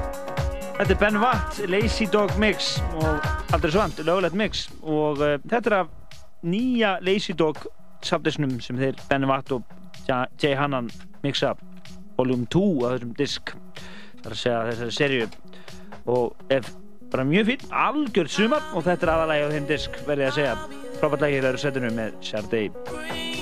þetta er Ben Watt, Lazy Dog Mix og aldrei svant, lögulegt mix. Og þetta er af nýja Lazy Dog samtisnum sem þeir Ben Watt og Ja- Jay Hannan mixa Volume 2 af þessum disk. Það er að segja þessari serju og er bara mjög fín algjörð sumar. Og þetta er aðalægi á þeim disk verði að segja. Frábært lagi hér eru setinu með Sharday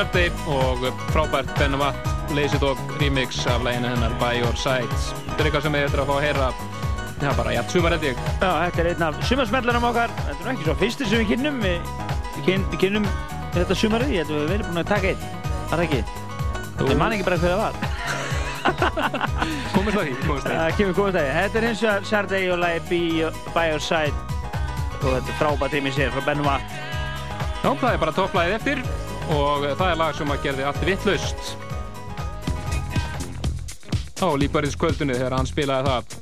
Shirty og frábært Ben Watt Lazy Dog remix af læginu hennar By Your Side. Þetta er eitthvað sem við ættum að fá að heyra Já, bara, já, sumar held ég. Já, þetta er einn af sumarsmellunum okkar. Þetta er ekki svo fyrstir sem við kynnum. Við, við, kyn, við kynnum þetta sumarið. Ég held að við verðum búin að taka einn. Það er ekki. Ég man ekki bara hver það var. komist það í, komist það. Það kemur komist það í. Þetta er hins vegar Sardei og lagi Be By Your Side. Og þetta er frábært rými sér frá Ben Watt. Já, það er bara topplæðið eftir og það er lag sem að gerði allt vittlaust. Á lífbæriðskvöldunni þegar hann spilaði það.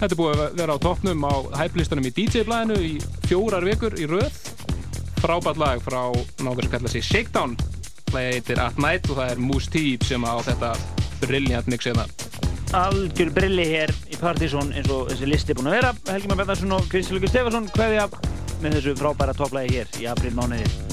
Þetta búið að vera á toppnum á hæplistanum í DJ-blæðinu í fjórar vikur í röð. Frábært lag frá náður sem kalla sig Shakedown. Lagið heitir At Night og það er Moose T sem á þetta brilliant mix hérna. Algjör brilli hér í Partizón eins og þessi listi er búin að vera. Helgi Már Bennarsson og Kristján Stefansson hverja með þessu frábæra topplægi hér í april mánuði.